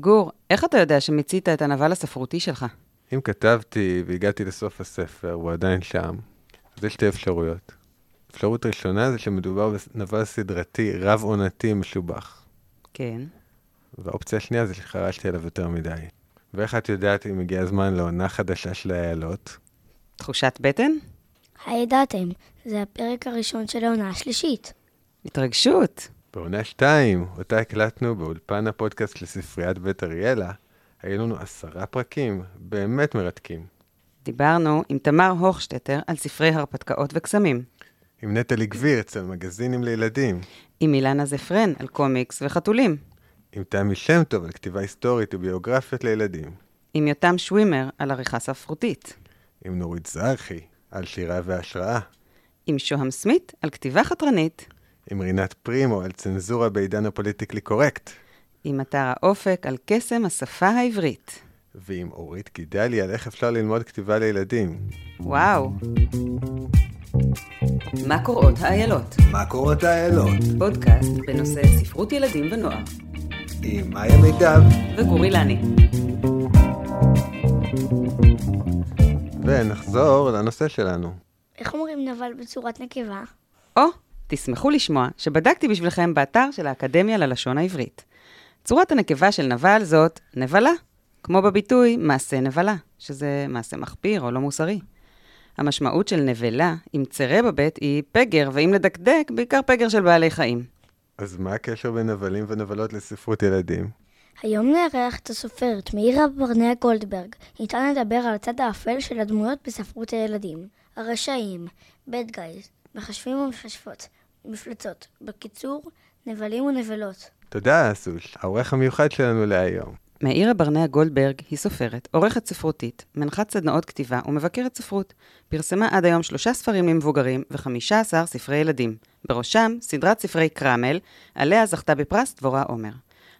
גור, איך אתה יודע שמיצית את הנבל הספרותי שלך? אם כתבתי והגעתי לסוף הספר, הוא עדיין שם, אז יש שתי אפשרויות. אפשרות ראשונה זה שמדובר בנבל סדרתי, רב-עונתי משובח. כן. והאופציה השנייה זה שחרשתי עליו יותר מדי. ואיך את יודעת אם הגיע הזמן לעונה חדשה של האיילות? תחושת בטן? הידעתם, זה הפרק הראשון של העונה השלישית. התרגשות. בעונה שתיים, אותה הקלטנו באולפן הפודקאסט לספריית בית אריאלה, היו לנו עשרה פרקים באמת מרתקים. דיברנו עם תמר הוכשטטר על ספרי הרפתקאות וקסמים. עם נטלי גבירץ על מגזינים לילדים. עם אילנה זפרן על קומיקס וחתולים. עם תמי שם טוב על כתיבה היסטורית וביוגרפיות לילדים. עם יותם שווימר על עריכה ספרותית. עם נורית זרחי על שירה והשראה. עם שוהם סמית על כתיבה חתרנית. עם רינת פרימו על צנזורה בעידן הפוליטיקלי קורקט. עם אתר האופק על קסם השפה העברית. ועם אורית גידלי על איך אפשר ללמוד כתיבה לילדים. וואו. מה קוראות האיילות? מה קורות האיילות? פודקאסט בנושא ספרות ילדים ונוער. עם מאיה מיטב. וגורי לני. ונחזור לנושא שלנו. איך אומרים נבל בצורת נקבה? או, תשמחו לשמוע שבדקתי בשבילכם באתר של האקדמיה ללשון העברית. צורת הנקבה של נבל זאת נבלה, כמו בביטוי מעשה נבלה, שזה מעשה מחפיר או לא מוסרי. המשמעות של נבלה, עם צרה בבית, היא פגר, ואם לדקדק, בעיקר פגר של בעלי חיים. אז מה הקשר בין נבלים ונבלות לספרות ילדים? היום נארח את הסופרת מאירה ברנע גולדברג. ניתן לדבר על הצד האפל של הדמויות בספרות הילדים. הרשעים, bad guys, מחשבים ומכשפות, מפלצות. בקיצור, נבלים ונבלות. תודה, אסוש, העורך המיוחד שלנו להיום. מאירה ברנע גולדברג היא סופרת, עורכת ספרותית, מנחת סדנאות כתיבה ומבקרת ספרות. פרסמה עד היום שלושה ספרים למבוגרים וחמישה עשר ספרי ילדים. בראשם סדרת ספרי קרמל, עליה זכתה בפרס דבורה עומר.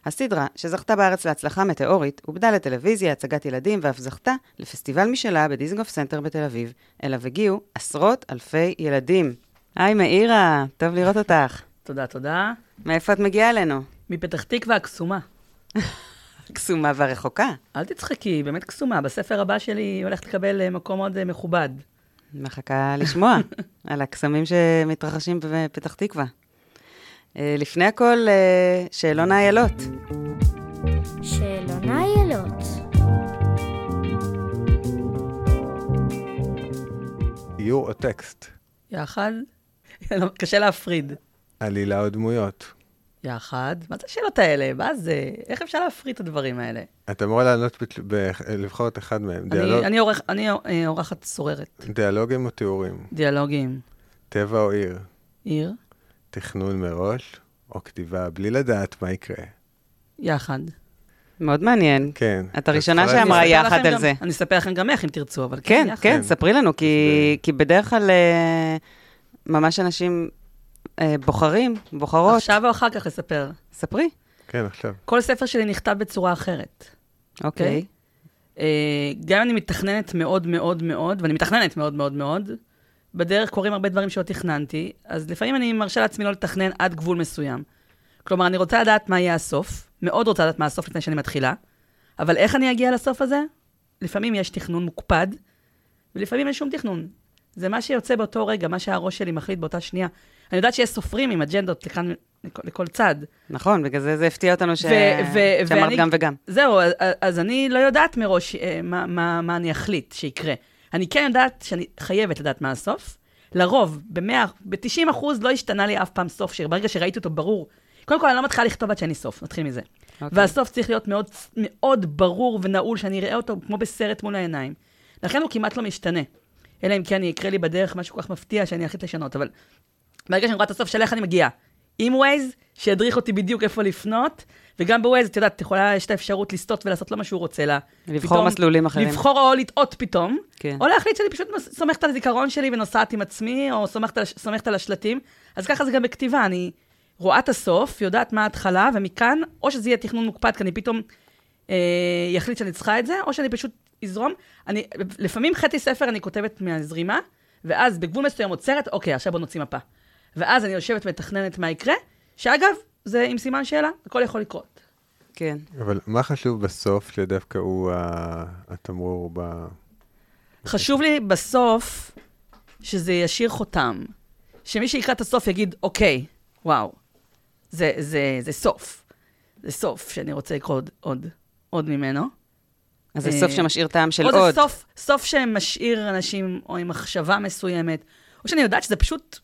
הסדרה, שזכתה בארץ להצלחה מטאורית, עובדה לטלוויזיה, הצגת ילדים, ואף זכתה לפסטיבל משלה בדיזנגוף סנטר בתל אביב, אליו הגיעו עשרות אלפי ילדים. היי מאירה, טוב לראות אותך. תודה, תודה. מאיפה את מגיעה אלינו? מפתח תקווה הקסומה. קסומה והרחוקה. אל תצחקי, היא באמת קסומה. בספר הבא שלי היא הולכת לקבל אה, מקום מאוד אה, מכובד. מחכה לשמוע על הקסמים שמתרחשים בפתח תקווה. אה, לפני הכל, שאלון האיילות. שאלון האיילות. איור או טקסט? יחד? לא, קשה להפריד. עלילה או דמויות? יחד? מה זה השאלות האלה? מה זה? איך אפשר להפריד את הדברים האלה? אתה אמור לענות, בת- ב- לבחור את אחד מהם. אני, דיאלוג, אני, עורך, אני עורכת סוררת. דיאלוגים או תיאורים? דיאלוגים. טבע או עיר? עיר? תכנון מראש או כתיבה בלי לדעת מה יקרה? יחד. מאוד מעניין. כן. את הראשונה שאמרה יחד על גם- זה. אני אספר לכם גם איך, אם תרצו, אבל כן, כן, יחד. כן, כן. ספרי לנו. כי בדרך כלל אה, ממש אנשים אה, בוחרים, בוחרות. עכשיו או אחר כך לספר. ספרי. כן, עכשיו. כל ספר שלי נכתב בצורה אחרת. אוקיי. אה, גם אם אני מתכננת מאוד מאוד מאוד, ואני מתכננת מאוד מאוד מאוד, בדרך קורים הרבה דברים שלא תכננתי, אז לפעמים אני מרשה לעצמי לא לתכנן עד גבול מסוים. כלומר, אני רוצה לדעת מה יהיה הסוף, מאוד רוצה לדעת מה הסוף לפני שאני מתחילה, אבל איך אני אגיע לסוף הזה? לפעמים יש תכנון מוקפד, ולפעמים אין שום תכנון. זה מה שיוצא באותו רגע, מה שהראש שלי מחליט באותה שנייה. אני יודעת שיש סופרים עם אג'נדות לכאן, לכל, לכל צד. נכון, בגלל זה זה הפתיע אותנו ש... ו- ו- שאמרת ואני- גם וגם. זהו, אז, אז אני לא יודעת מראש אה, מה, מה, מה אני אחליט שיקרה. אני כן יודעת שאני חייבת לדעת מה הסוף. לרוב, ב-100, ב-90 אחוז לא השתנה לי אף פעם סוף, שברגע שראיתי אותו ברור. קודם כל, אני לא מתחילה לכתוב עד שאני סוף, נתחיל מזה. אוקיי. והסוף צריך להיות מאוד, מאוד ברור ונעול, שאני אראה אותו כמו בסרט מול העיניים. לכן הוא כמעט לא משתנה. אלא אם כן יקרה לי בדרך משהו כל כך מפתיע שאני אחליט לשנות, אבל ברגע שאני רואה את הסוף של איך אני מגיעה, עם ווייז, שידריך אותי בדיוק איפה לפנות, וגם בווייז, את יודעת, את יכולה, יש את האפשרות לסטות ולעשות לו מה שהוא רוצה לה. לבחור פתאום- מסלולים אחרים. לבחור או לטעות פתאום, כן. או להחליט שאני פשוט סומכת על הזיכרון שלי ונוסעת עם עצמי, או סומכת סומכת על השלטים. אז ככה זה גם בכתיבה, אני רואה את הסוף, יודעת מה ההתחלה, ומכאן, או שזה יהיה תכנון מוקפד, כי אני פתאום אה, יחליט שאני צריכה את זה, או שאני פשוט אזרום. אני, לפעמים חצי ספר אני כותבת מהזרימה, ואז בגבול מסוים עוצרת, אוקיי, עכשיו בוא נוציא מפה. ואז אני יושבת ומתכננת מה יקרה, שאגב, זה עם סימן שאלה, הכל יכול לקרות. כן. אבל מה חשוב בסוף, שדווקא הוא התמרור ב... חשוב לי בסוף שזה ישאיר חותם. שמי שיקרא את הסוף יגיד, אוקיי, וואו, זה, זה, זה סוף. זה סוף שאני רוצה לקרוא עוד, עוד, עוד ממנו. אז זה אה, סוף שמשאיר טעם של או עוד. זה סוף, סוף שמשאיר אנשים או עם מחשבה מסוימת, או שאני יודעת שזה פשוט,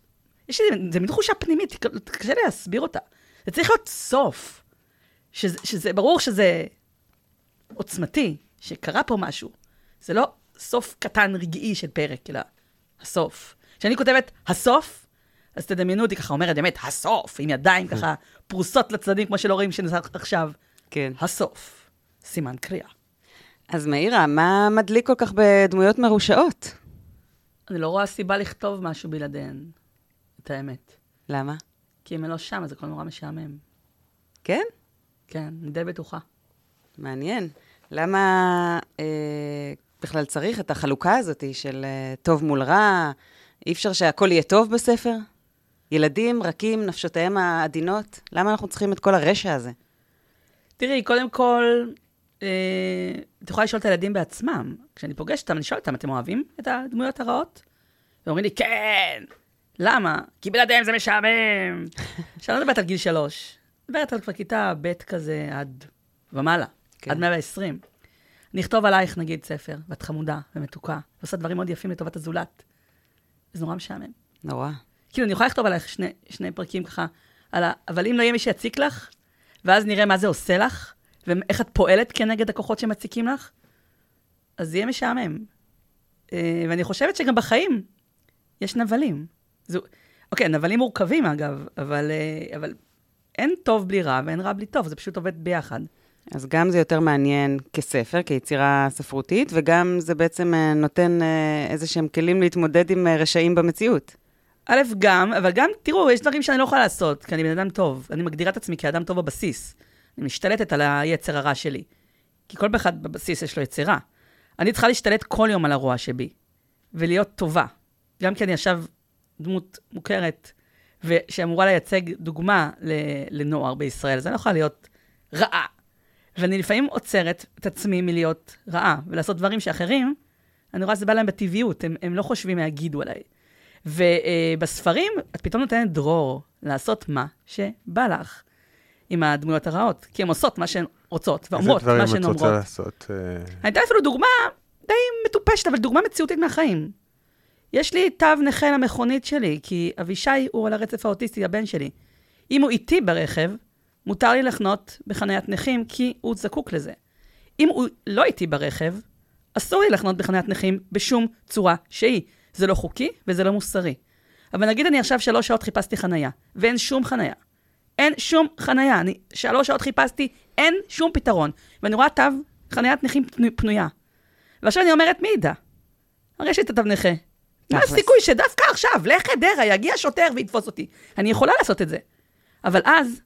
יש לי, זה מין תחושה פנימית, קשה לי להסביר אותה. זה צריך להיות סוף. שזה, שזה ברור שזה עוצמתי, שקרה פה משהו. זה לא סוף קטן רגעי של פרק, אלא הסוף. כשאני כותבת הסוף, אז תדמיינו אותי ככה אומרת באמת, הסוף, עם ידיים ככה פרוסות לצדדים, כמו שלא רואים שנעשה עכשיו. כן. הסוף. סימן קריאה. אז מאירה, מה מדליק כל כך בדמויות מרושעות? אני לא רואה סיבה לכתוב משהו בלעדיהן, את האמת. למה? כי אם הם לא שם, אז הכל נורא משעמם. כן? כן, אני די בטוחה. מעניין. למה אה, בכלל צריך את החלוקה הזאת של אה, טוב מול רע? אי אפשר שהכל יהיה טוב בספר? ילדים רכים, נפשותיהם העדינות, למה אנחנו צריכים את כל הרשע הזה? תראי, קודם כל, את יכולה לשאול את הילדים בעצמם. כשאני פוגשת אותם, אני שואלת אותם, אתם אוהבים את הדמויות הרעות? ואומרים לי, כן! למה? כי בלעדיהם זה משעמם. עכשיו, אני לא מדברת על גיל שלוש. מדברת על כבר כיתה ב' כזה עד ומעלה, כן. עד 120. אני אכתוב עלייך, נגיד, ספר, ואת חמודה ומתוקה, ועושה דברים מאוד יפים לטובת הזולת. זה נורא משעמם. נורא. כאילו, אני יכולה לכתוב עלייך שני, שני פרקים ככה, על ה... אבל אם לא יהיה מי שיציק לך, ואז נראה מה זה עושה לך, ואיך את פועלת כנגד הכוחות שמציקים לך, אז זה יהיה משעמם. אה, ואני חושבת שגם בחיים יש נבלים. זו... אוקיי, נבלים מורכבים אגב, אבל, אה, אבל אין טוב בלי רע ואין רע בלי טוב, זה פשוט עובד ביחד. אז גם זה יותר מעניין כספר, כיצירה ספרותית, וגם זה בעצם אה, נותן איזה שהם כלים להתמודד עם רשעים במציאות. א', גם, אבל גם, תראו, יש דברים שאני לא יכולה לעשות, כי אני בן אדם טוב. אני מגדירה את עצמי כאדם טוב בבסיס. אני משתלטת על היצר הרע שלי. כי כל אחד בבסיס יש לו יצירה. אני צריכה להשתלט כל יום על הרוע שבי, ולהיות טובה. גם כי אני עכשיו דמות מוכרת, ושאמורה לייצג דוגמה לנוער בישראל, אז אני לא יכולה להיות רעה. ואני לפעמים עוצרת את עצמי מלהיות רעה, ולעשות דברים שאחרים, אני רואה שזה בא להם בטבעיות, הם, הם לא חושבים מה יגידו עליי. ובספרים, את פתאום נותנת דרור לעשות מה שבא לך עם הדמויות הרעות, כי הן עושות מה שהן רוצות, ואומרות מה שהן איזה דברים את רוצה אומרות. לעשות? אה, אני אתן אפילו דוגמה די מטופשת, אבל דוגמה מציאותית מהחיים. יש לי תו נכה למכונית שלי, כי אבישי הוא על הרצף האוטיסטי, הבן שלי. אם הוא איתי ברכב, מותר לי לחנות בחניית נכים, כי הוא זקוק לזה. אם הוא לא איתי ברכב, אסור לי לחנות בחניית נכים בשום צורה שהיא. זה לא חוקי וזה לא מוסרי. אבל נגיד אני עכשיו שלוש שעות חיפשתי חנייה, ואין שום חנייה. אין שום חנייה. אני שלוש שעות חיפשתי, אין שום פתרון. ואני רואה תו חניית נכים פנו- פנויה. ועכשיו אני אומרת, מי ידע? הרי יש לי את התו נכה. מה. הסיכוי שדווקא עכשיו, לחדרה, יגיע שוטר ויתפוס אותי? אני יכולה לעשות את זה. אבל אז,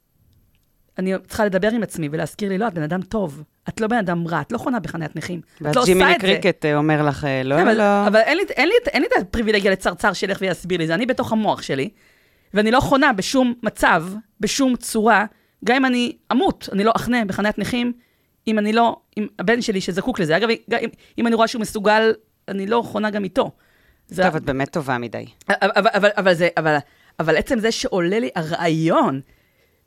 אני צריכה לדבר עם עצמי ולהזכיר לי, לא, את בן אדם טוב. את לא בן אדם רע, את לא חונה בחניית נכים. את לא ואז עושה את זה. קריקט אה, אומר לך, אה, לא, אבל, לא. אבל אין, לי, אין, לי, אין לי את הפריבילגיה לצרצר שילך ויסביר לי זה, אני בתוך המוח שלי, ואני לא חונה בשום מצב, בשום צורה, גם אם אני אמות, אני לא אחנה בחניית נכים, אם אני לא, עם הבן שלי שזקוק לזה. אגב, אם, אם אני רואה שהוא מסוגל, אני לא חונה גם איתו. זה, טוב, את באמת טובה מדי. אבל, אבל, אבל, אבל, זה, אבל, אבל עצם זה שעולה לי הרעיון,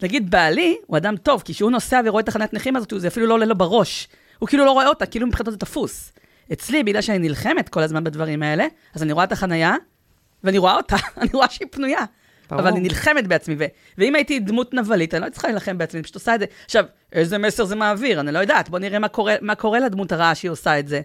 נגיד בעלי הוא אדם טוב, כי כשהוא נוסע ורואה את החניית נכים הזאת, זה אפילו לא עולה לו בראש. הוא כאילו לא רואה אותה, כאילו מבחינתו זה תפוס. אצלי, בגלל שאני נלחמת כל הזמן בדברים האלה, אז אני רואה את החנייה, ואני רואה אותה, אני רואה שהיא פנויה. ברור. אבל אני נלחמת בעצמי, ו- ואם הייתי דמות נבלית, אני לא צריכה להילחם בעצמי, אני פשוט עושה את זה. עכשיו, איזה מסר זה מעביר? אני לא יודעת, בוא נראה מה קורה, מה קורה לדמות הרעה שהיא עושה את זה.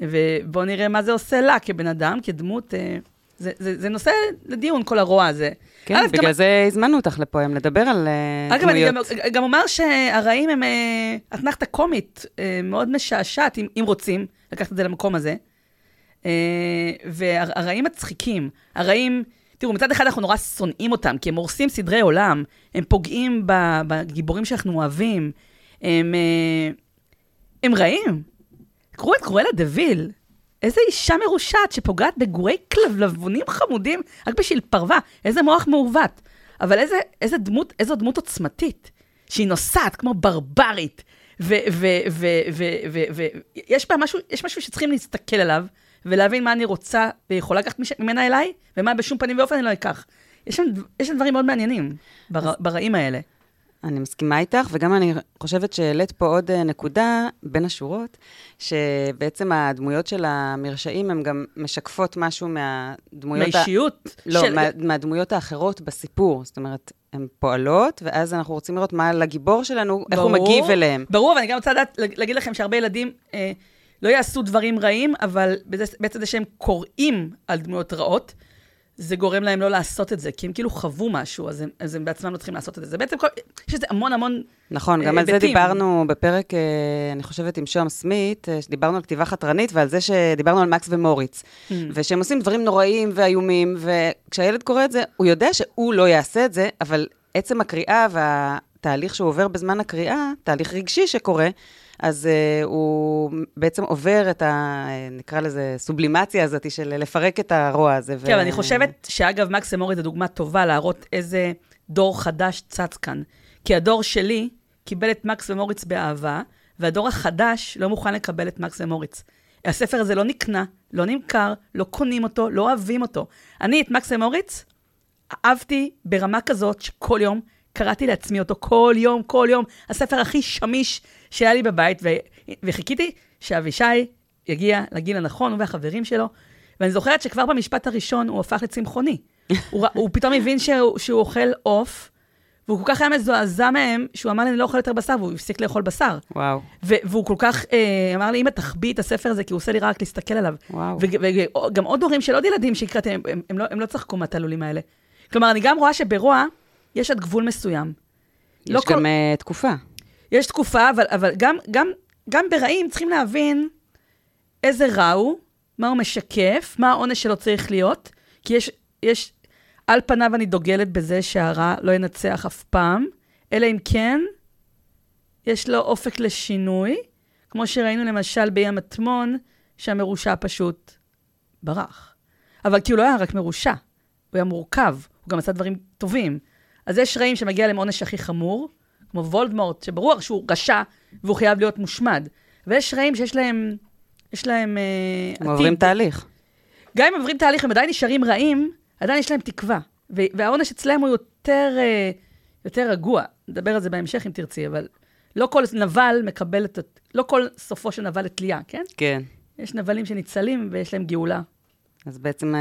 ובואו נראה מה זה עושה לה כבן אדם, כדמות... אה, זה, זה, זה נושא לדיון, כל הרוע הזה. כן, א', בגלל גם- זה הזמנו אותך לפה היום לדבר על אה, אגב, אני דמויות. גם, גם אומר שהרעים הם אה, אתנחתה קומית אה, מאוד משעשעת, אם, אם רוצים לקחת את זה למקום הזה. אה, והרעים מצחיקים. הרעים, תראו, מצד אחד אנחנו נורא שונאים אותם, כי הם הורסים סדרי עולם, הם פוגעים בגיבורים שאנחנו אוהבים, הם, אה, הם רעים. קחו את קרואלה דה ויל, איזה אישה מרושעת שפוגעת בגורי כלבלבונים חמודים רק בשביל פרווה, איזה מוח מעוות. אבל איזה, איזה דמות, איזו דמות עוצמתית, שהיא נוסעת כמו ברברית, ויש בה משהו, יש משהו שצריכים להסתכל עליו, ולהבין מה אני רוצה ויכולה לקחת ממנה אליי, ומה בשום פנים ואופן אני לא אקח. יש שם, יש שם דברים מאוד מעניינים בר, ברעים האלה. אני מסכימה איתך, וגם אני חושבת שהעלית פה עוד אה, נקודה בין השורות, שבעצם הדמויות של המרשעים הן גם משקפות משהו מהדמויות... מהאישיות? ה... לא, של... מה, מהדמויות האחרות בסיפור. זאת אומרת, הן פועלות, ואז אנחנו רוצים לראות מה לגיבור שלנו, ברור, איך הוא מגיב אליהם. ברור, ואני גם רוצה לדעת, להגיד לכם שהרבה ילדים אה, לא יעשו דברים רעים, אבל בעצם זה שהם קוראים על דמויות רעות, זה גורם להם לא לעשות את זה, כי הם כאילו חוו משהו, אז הם, אז הם בעצמם לא צריכים לעשות את זה. זה בעצם, כל, יש לזה המון המון נכון, גם היבטים. על זה דיברנו בפרק, אה, אני חושבת, עם שוהם סמית, אה, שדיברנו על כתיבה חתרנית, ועל זה שדיברנו על מקס ומוריץ. Mm. ושהם עושים דברים נוראיים ואיומים, וכשהילד קורא את זה, הוא יודע שהוא לא יעשה את זה, אבל עצם הקריאה והתהליך שהוא עובר בזמן הקריאה, תהליך רגשי שקורה, אז uh, הוא בעצם עובר את ה... נקרא לזה סובלימציה הזאת של לפרק את הרוע הזה. כן, ו... אני חושבת שאגב, מקס אמורי זה דוגמה טובה להראות איזה דור חדש צץ כאן. כי הדור שלי קיבל את מקס ומוריץ באהבה, והדור החדש לא מוכן לקבל את מקס ומוריץ. הספר הזה לא נקנה, לא נמכר, לא קונים אותו, לא אוהבים אותו. אני את מקס ומוריץ אהבתי ברמה כזאת שכל יום קראתי לעצמי אותו, כל יום, כל יום. הספר הכי שמיש שהיה לי בבית, ו... וחיכיתי שאבישי יגיע לגיל הנכון, הוא והחברים שלו. ואני זוכרת שכבר במשפט הראשון הוא הפך לצמחוני. הוא, הוא פתאום הבין שהוא, שהוא אוכל עוף, והוא כל כך היה מזועזע מהם, שהוא אמר לי, אני לא אוכל יותר בשר, והוא הפסיק לאכול בשר. וואו. והוא כל כך אה, אמר לי, אמא, תחביא את הספר הזה, כי הוא עושה לי רק להסתכל עליו. וואו. וגם עוד הורים של עוד ילדים שהקראתי, הם, הם, הם, לא, הם לא צחקו מהתעלולים האלה. כלומר, אני גם רואה שברוע, יש עד גבול מסוים. יש לא גם כל... uh, תקופה. יש תקופה, אבל, אבל גם, גם, גם ברעים צריכים להבין איזה רע הוא, מה הוא משקף, מה העונש שלו צריך להיות, כי יש, יש, על פניו אני דוגלת בזה שהרע לא ינצח אף פעם, אלא אם כן יש לו אופק לשינוי, כמו שראינו למשל בים מטמון, שהמרושע פשוט ברח. אבל כי הוא לא היה רק מרושע, הוא היה מורכב, הוא גם עשה דברים טובים. אז יש רעים שמגיע להם עונש הכי חמור, כמו וולדמורט, שברור שהוא רשע והוא חייב להיות מושמד. ויש רעים שיש להם, יש להם אה, עתיד. הם עוברים תהליך. גם אם עוברים תהליך, הם עדיין נשארים רעים, עדיין יש להם תקווה. והעונש אצלם הוא יותר, אה, יותר רגוע. נדבר על זה בהמשך אם תרצי, אבל לא כל נבל מקבל את... לא כל סופו של נבל לתלייה, כן? כן. יש נבלים שניצלים ויש להם גאולה. אז בעצם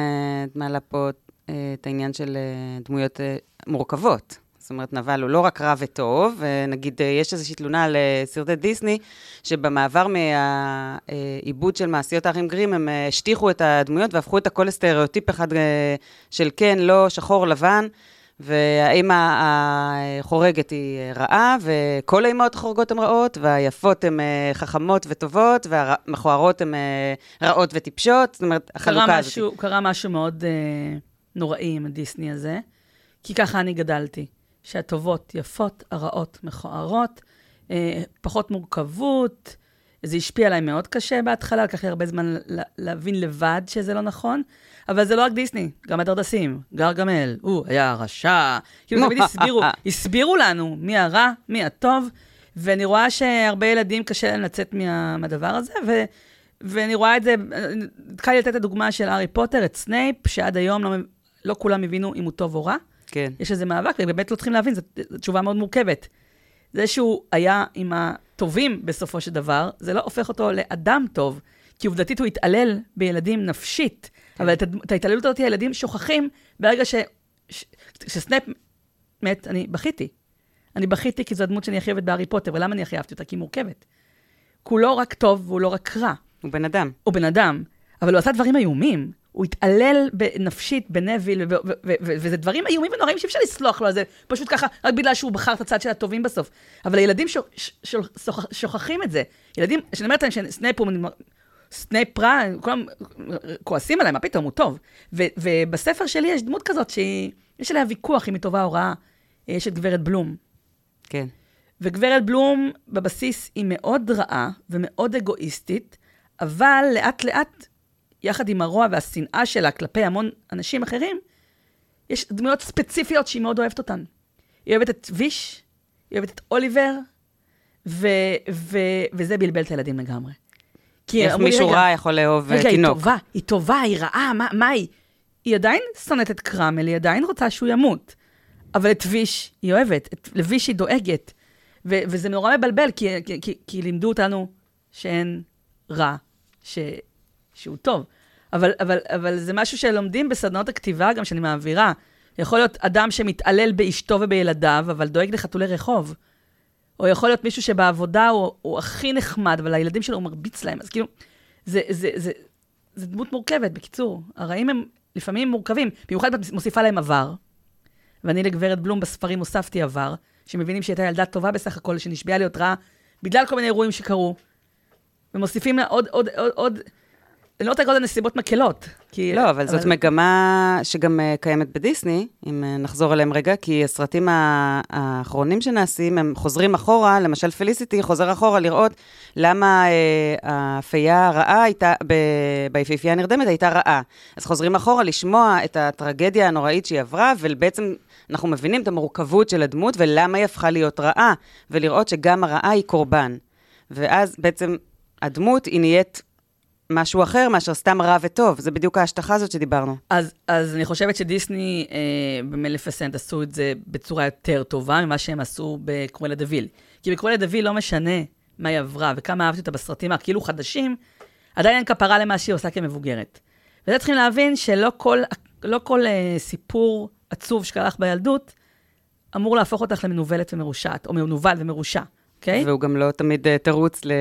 את מעלה פה את העניין של דמויות מורכבות. זאת אומרת, נבל הוא לא רק רע וטוב, נגיד, יש איזושהי תלונה על סרטי דיסני, שבמעבר מהעיבוד של מעשיות האחים גרים, הם השטיחו את הדמויות והפכו את הכל לסטריאוטיפ אחד של כן, לא, שחור, לבן. והאימא החורגת היא רעה, וכל האימהות החורגות הן רעות, והיפות הן חכמות וטובות, והמכוערות הן רעות וטיפשות, זאת אומרת, החלוקה הזאת. קרה משהו מאוד נוראי עם הדיסני הזה, כי ככה אני גדלתי, שהטובות יפות, הרעות מכוערות, uh, פחות מורכבות, זה השפיע עליי מאוד קשה בהתחלה, לקח לי הרבה זמן להבין לבד שזה לא נכון, אבל זה לא רק דיסני, גם הדרדסים, גרגמל, הוא היה רשע. כאילו תמיד הסבירו, הסבירו לנו מי הרע, מי הטוב, ואני רואה שהרבה ילדים קשה להם לצאת מה, מהדבר הזה, ו, ואני רואה את זה, התחלתי לתת את הדוגמה של הארי פוטר, את סנייפ, שעד היום לא, לא כולם הבינו אם הוא טוב או רע. כן. יש איזה מאבק, ובאמת לא צריכים להבין, זו, זו תשובה מאוד מורכבת. זה שהוא היה עם הטובים בסופו של דבר, זה לא הופך אותו לאדם טוב, כי עובדתית הוא התעלל בילדים נפשית. כן. אבל את ההתעללות הזאת הילדים שוכחים ברגע ש... ש... שסנייפ מת, אני בכיתי. אני בכיתי כי זו הדמות שאני הכי אוהבת בהארי פוטר, ולמה אני הכי אהבתי אותה? כי היא מורכבת. כי הוא לא רק טוב והוא לא רק רע. הוא בן אדם. הוא בן אדם, אבל הוא עשה דברים איומים. הוא התעלל נפשית בנוויל, וזה דברים איומים ונוראים שאי אפשר לסלוח לו על זה, פשוט ככה, רק בגלל שהוא בחר את הצד של הטובים בסוף. אבל הילדים שוכחים את זה. ילדים, כשאני אומרת להם שסנאפ הוא סנייפ רע, כולם כועסים עליי, מה פתאום, הוא טוב. ובספר שלי יש דמות כזאת שיש עליה ויכוח אם היא טובה או רעה. יש את גברת בלום. כן. וגברת בלום בבסיס היא מאוד רעה ומאוד אגואיסטית, אבל לאט-לאט, יחד עם הרוע והשנאה שלה כלפי המון אנשים אחרים, יש דמויות ספציפיות שהיא מאוד אוהבת אותן. היא אוהבת את ויש, היא אוהבת את אוליבר, ו, ו, וזה בלבל את הילדים לגמרי. כי איך מישהו "רגע, רע יכול לאהוב אה, רגע, היא תינוק. טובה, היא טובה, היא רעה, מה, מה היא? היא עדיין שונאת את קרמל, היא עדיין רוצה שהוא ימות. אבל את ויש היא אוהבת, את, לוויש היא דואגת. ו, וזה נורא מבלבל, כי, כי, כי, כי לימדו אותנו שאין רע, ש, שהוא טוב. אבל, אבל, אבל זה משהו שלומדים בסדנאות הכתיבה, גם שאני מעבירה. יכול להיות אדם שמתעלל באשתו ובילדיו, אבל דואג לחתולי רחוב. או יכול להיות מישהו שבעבודה הוא, הוא הכי נחמד, אבל הילדים שלו הוא מרביץ להם. אז כאילו, זה, זה, זה, זה דמות מורכבת, בקיצור. הרעים הם לפעמים מורכבים, במיוחד מוסיפה להם עבר. ואני לגברת בלום בספרים הוספתי עבר, שמבינים שהיא הייתה ילדה טובה בסך הכל, שנשבעה להיות רעה, בגלל כל מיני אירועים שקרו. ומוסיפים לה עוד, עוד, עוד, עוד, לא רוצה לקרוא לזה נסיבות מקלות. כי, לא, אבל זאת מגמה שגם אה, קיימת בדיסני, אם אה, נחזור אליהם רגע, כי הסרטים האחרונים שנעשים, הם חוזרים אחורה, למשל פליסיטי חוזר אחורה לראות למה אה, הפייה הרעה הייתה, ב- ביפיפייה הנרדמת הייתה רעה. אז חוזרים אחורה לשמוע את הטרגדיה הנוראית שהיא עברה, ובעצם אנחנו מבינים את המורכבות של הדמות ולמה היא הפכה להיות רעה, ולראות שגם הרעה היא קורבן. ואז בעצם הדמות היא נהיית משהו אחר מאשר סתם רע וטוב. זה בדיוק ההשטחה הזאת שדיברנו. אז, אז אני חושבת שדיסני אה, במלפיסנט עשו את זה בצורה יותר טובה ממה שהם עשו בקרואלה דה ויל. כי בקרואלה דה ויל לא משנה מה היא עברה וכמה אהבתי אותה בסרטים הכאילו חדשים, עדיין אין כפרה למה שהיא עושה כמבוגרת. וזה צריכים להבין שלא כל, לא כל אה, סיפור עצוב שקרה לך בילדות אמור להפוך אותך למנוולת ומרושעת, או מנוול ומרושע, אוקיי? והוא גם לא תמיד אה, תירוץ ל...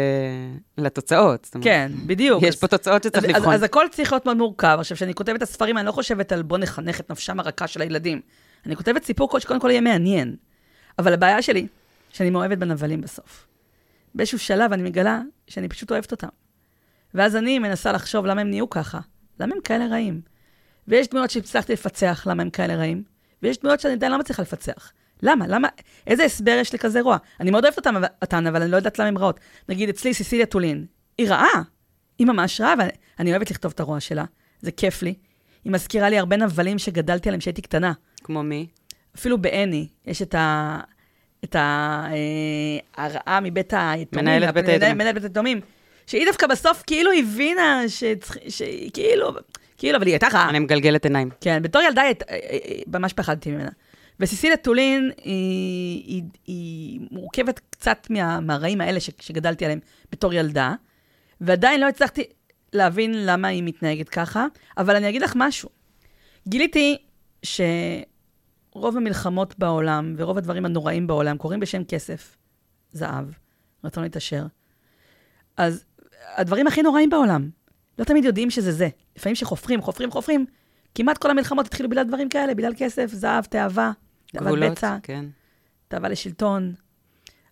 לתוצאות. כן, בדיוק. יש אז- פה תוצאות שצריך אז, לבחון. אז, אז הכל צריך להיות מאוד מורכב. עכשיו, כשאני כותבת את הספרים, אני לא חושבת על בוא נחנך את נפשם הרכה של הילדים. אני כותבת סיפור שקודם כל יהיה מעניין. אבל הבעיה שלי, שאני מאוהבת בנבלים בסוף. באיזשהו שלב אני מגלה שאני פשוט אוהבת אותם. ואז אני מנסה לחשוב למה הם נהיו ככה. למה הם כאלה רעים? ויש דמויות שהצלחתי לפצח למה הם כאלה רעים, ויש דמויות שאני עדיין לא מצליחה לפצח. למה? למה? איזה הסבר יש לכזה רוע? אני מאוד אוהבת אבל- אותן, אבל אני לא יודעת למה הן רעות. נגיד, אצלי סיסיליה טולין, היא רעה. היא ממש רעה, ואני אוהבת לכתוב את הרוע שלה. זה כיף לי. היא מזכירה לי הרבה נבלים שגדלתי עליהם כשהייתי קטנה. כמו מי? אפילו באני, יש את ה... את ה... אה, מבית היתומים. מנהלת בית היתומים. מנהלת בית היתומים. שהיא דווקא בסוף כאילו הבינה. שהיא כאילו... כאילו, אבל היא הייתה רעה. אני מגלגלת עיניים. כן, בתור ילדה אה, אה, ממש פחדתי ממנה. וסיסיליה טולין היא, היא, היא מורכבת קצת מה, מהרעים האלה ש, שגדלתי עליהם בתור ילדה, ועדיין לא הצלחתי להבין למה היא מתנהגת ככה, אבל אני אגיד לך משהו. גיליתי שרוב המלחמות בעולם ורוב הדברים הנוראים בעולם קורים בשם כסף, זהב, רצון להתעשר. אז הדברים הכי נוראים בעולם, לא תמיד יודעים שזה זה. לפעמים שחופרים, חופרים, חופרים, כמעט כל המלחמות התחילו בגלל דברים כאלה, בגלל כסף, זהב, תאווה, גבולות, בצע, כן. תאווה לשלטון.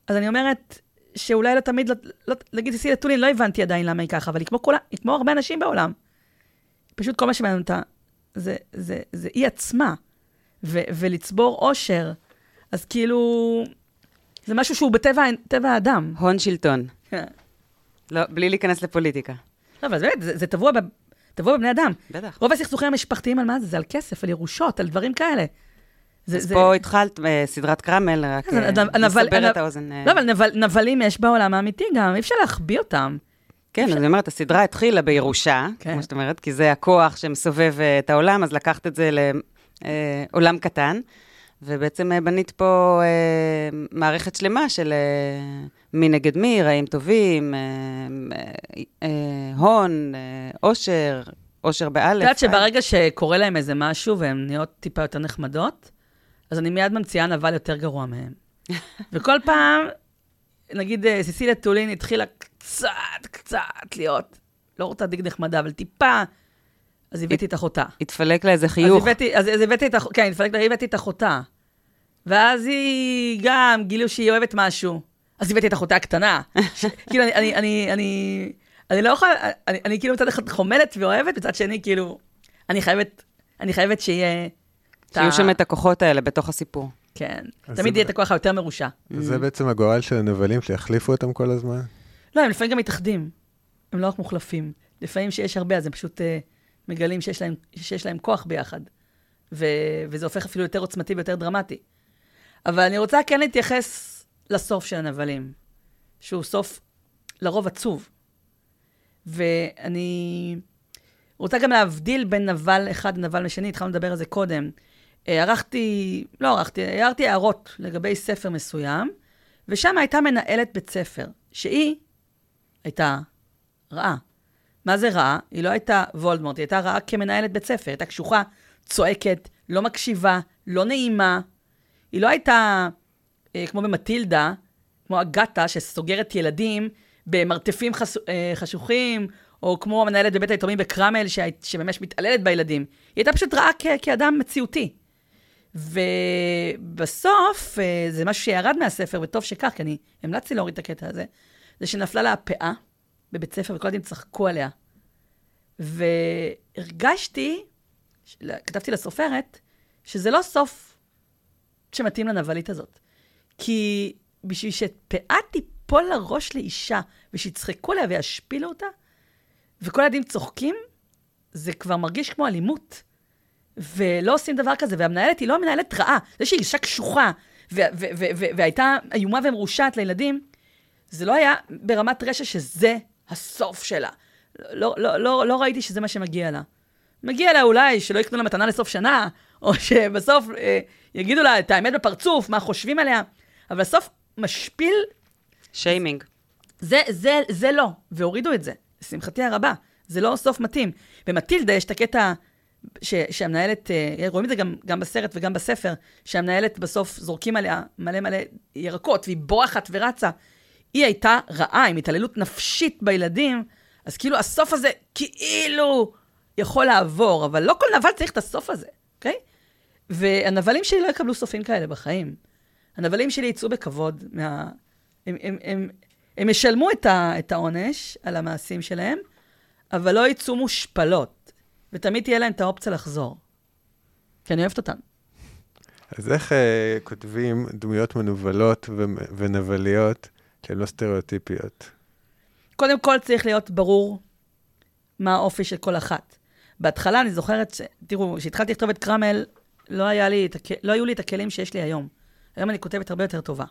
אז אני אומרת שאולי לא תמיד, לא, לא, נגיד סיסיליה טולין, לא הבנתי עדיין למה היא ככה, אבל היא כמו, כולה, היא כמו הרבה אנשים בעולם. פשוט כל מה שמעניין אותה זה, זה, זה היא עצמה, ו, ולצבור אושר. אז כאילו, זה משהו שהוא בטבע טבע האדם. הון שלטון. לא, בלי להיכנס לפוליטיקה. לא, אבל באמת, זה, זה טבוע, ב, טבוע בבני אדם. בטח. רוב הסכסוכים המשפחתיים על מה זה? זה על כסף, על ירושות, על דברים כאלה. זה, אז פה התחלת אה, סדרת קרמל, רק אה, לסבר את האוזן. אה. לא, אבל נבל, נבלים יש בעולם האמיתי גם, אי אפשר להחביא אותם. כן, אז אני אומרת, הסדרה התחילה בירושה, כן. כמו שאת אומרת, כי זה הכוח שמסובב אה, את העולם, אז לקחת את זה לעולם קטן, ובעצם אה, בנית פה אה, מערכת שלמה של אה, מי נגד מי, רעים טובים, אה, אה, אה, הון, אה, עושר, עושר באלף. את יודעת שברגע שקורה להם איזה משהו והן נהיות טיפה יותר נחמדות, אז אני מיד ממציאה נבל יותר גרוע מהם. וכל פעם, נגיד אה, סיסיליה טולין התחילה קצת, קצת להיות, לא רוצה להגיד נחמדה, אבל טיפה, אז הבאתי את אחותה. התפלק לה איזה אז חיוך. הבאתי, אז, אז הבאתי את אח... כן, התפלק לה, הבאתי את אחותה. ואז היא גם, גילו שהיא אוהבת משהו. אז הבאתי את אחותה הקטנה. ש... כאילו, אני, אני, אני, אני, אני לא יכולה, אני, אני כאילו מצד אחד חומלת ואוהבת, מצד שני, כאילו, אני חייבת, אני חייבת שיהיה... שיהיו שם את הכוחות האלה בתוך הסיפור. כן. תמיד זה- יהיה את הכוח היותר מרושע. זה בעצם הגורל של הנבלים, שיחליפו אותם כל הזמן? לא, הם לפעמים גם מתאחדים. הם לא רק מוחלפים. לפעמים שיש הרבה, אז הם פשוט uh, מגלים שיש להם, שיש להם כוח ביחד. ו, וזה הופך אפילו יותר עוצמתי ויותר דרמטי. אבל אני רוצה כן להתייחס לסוף של הנבלים, שהוא סוף לרוב עצוב. ואני רוצה גם להבדיל בין נבל אחד לנבל לשני, התחלנו לדבר על זה קודם. אה, ערכתי, לא ערכתי, הערתי הערות לגבי ספר מסוים, ושם הייתה מנהלת בית ספר, שהיא הייתה רעה. מה זה רעה? היא לא הייתה וולדמורט, היא הייתה רעה כמנהלת בית ספר, הייתה קשוחה, צועקת, לא מקשיבה, לא נעימה. היא לא הייתה אה, כמו במטילדה, כמו אגתה שסוגרת ילדים במרתפים חס, אה, חשוכים, או כמו המנהלת בבית היתומים בקרמל, שממש מתעללת בילדים. היא הייתה פשוט רעה כ- כאדם מציאותי. ובסוף, אה, זה משהו שירד מהספר, וטוב שכך, כי אני המלצתי להוריד את הקטע הזה, זה שנפלה לה הפאה בבית ספר, וכל הילדים צחקו עליה. והרגשתי, כתבתי לסופרת, שזה לא סוף שמתאים לנבלית הזאת. כי בשביל שפאה תיפול לראש לאישה, ושיצחקו עליה וישפילו אותה, וכל הילדים צוחקים, זה כבר מרגיש כמו אלימות. ולא עושים דבר כזה, והמנהלת היא לא מנהלת רעה. זה שהיא אישה קשוחה, והייתה איומה ומרושעת לילדים, זה לא היה ברמת רשע שזה הסוף שלה. לא, לא, לא, לא ראיתי שזה מה שמגיע לה. מגיע לה אולי שלא יקנו לה מתנה לסוף שנה, או שבסוף אה, יגידו לה את האמת בפרצוף, מה חושבים עליה, אבל בסוף משפיל... שיימינג. זה, זה, זה לא, והורידו את זה, לשמחתי הרבה. זה לא סוף מתאים. במטילדה יש את הקטע ש, שהמנהלת, אה, רואים את זה גם, גם בסרט וגם בספר, שהמנהלת בסוף זורקים עליה מלא מלא ירקות, והיא בורחת ורצה. היא הייתה רעה, עם התעללות נפשית בילדים, אז כאילו הסוף הזה כאילו יכול לעבור, אבל לא כל נבל צריך את הסוף הזה, אוקיי? והנבלים שלי לא יקבלו סופים כאלה בחיים. הנבלים שלי יצאו בכבוד מה... הם, הם, הם, הם ישלמו את, ה, את העונש על המעשים שלהם, אבל לא יצאו מושפלות, ותמיד תהיה להם את האופציה לחזור. כי אני אוהבת אותן. אז איך uh, כותבים דמויות מנוולות ו- ונבליות שהן לא סטריאוטיפיות? קודם כל צריך להיות ברור מה האופי של כל אחת. בהתחלה אני זוכרת, ש... תראו, כשהתחלתי לכתוב את קרמל, לא, לי את הכ... לא היו לי את הכלים שיש לי היום. היום אני כותבת הרבה יותר טובה.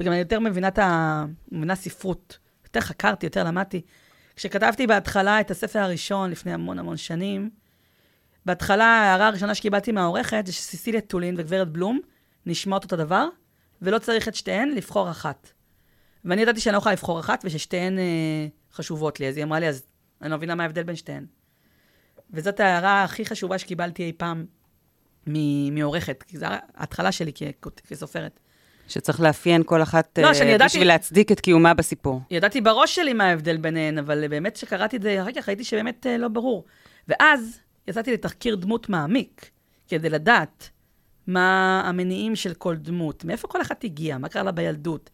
וגם אני יותר מבינה את ה... מבינה ספרות. יותר חקרתי, יותר למדתי. כשכתבתי בהתחלה את הספר הראשון, לפני המון המון שנים, בהתחלה ההערה הראשונה שקיבלתי מהעורכת זה שסיסיליה טולין וגברת בלום נשמעות אותו דבר, ולא צריך את שתיהן, לבחור אחת. ואני ידעתי שאני לא יכולה לבחור אחת, וששתיהן אה, חשובות לי. אז היא אמרה לי, אז אני לא מבינה מה ההבדל בין שתיהן. וזאת ההערה הכי חשובה שקיבלתי אי פעם מעורכת, כי זו ההתחלה שלי כסופרת. שצריך לאפיין כל אחת לא, uh, ידעתי, בשביל להצדיק את קיומה בסיפור. ידעתי בראש שלי מה ההבדל ביניהן, אבל באמת כשקראתי את זה אחר כך, ראיתי שבאמת uh, לא ברור. ואז יצאתי לתחקיר דמות מעמיק, כדי לדעת מה המניעים של כל דמות, מאיפה כל אחת הגיעה, מה קרה לה בילדות,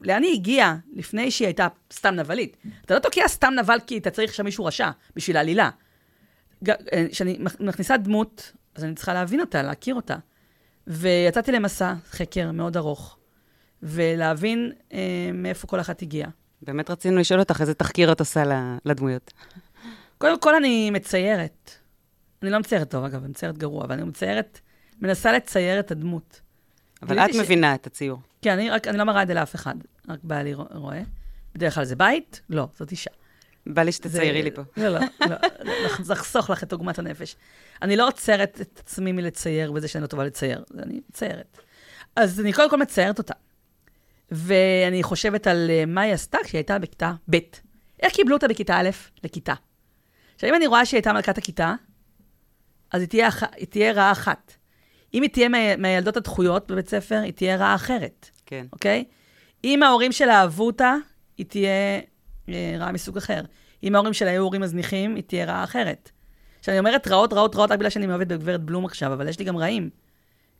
לאן היא הגיעה לפני שהיא הייתה סתם נבלית. אתה לא תוקע סתם נבל כי אתה צריך שם מישהו רשע, בשביל העלילה. כשאני מכניסה דמות, אז אני צריכה להבין אותה, להכיר אותה. ויצאתי למסע חקר מאוד ארוך, ולהבין אה, מאיפה כל אחת הגיעה. באמת רצינו לשאול אותך איזה תחקיר את עושה לדמויות. קודם כל אני מציירת. אני לא מציירת טוב, אגב, אני מציירת גרוע, אבל אני מציירת, מנסה לצייר את הדמות. אבל את ש... מבינה את הציור. כן, אני, רק, אני לא מראה את זה לאף אחד, רק בעלי רואה. בדרך כלל זה בית? לא, זאת אישה. בא לי שתציירי לי פה. לא, לא, לא, לחסוך לך את עוגמת הנפש. אני לא עוצרת את עצמי מלצייר בזה שאני לא טובה לצייר, אני מציירת. אז אני קודם כל מציירת אותה. ואני חושבת על uh, מה היא עשתה כשהיא הייתה בכיתה ב'. איך קיבלו אותה בכיתה א' לכיתה? עכשיו, אם אני רואה שהיא הייתה מלכת הכיתה, אז היא תהיה, היא תהיה רעה אחת. אם היא תהיה מה, מהילדות הדחויות בבית ספר, היא תהיה רעה אחרת. כן. אוקיי? אם ההורים שלה אהבו אותה, היא תהיה אה, רעה מסוג אחר. אם ההורים שלה היו הורים מזניחים, היא תהיה רעה אחרת. עכשיו, אני אומרת רעות, רעות, רעות, רק בגלל שאני מאוהבת בגברת בלום עכשיו, אבל יש לי גם רעים.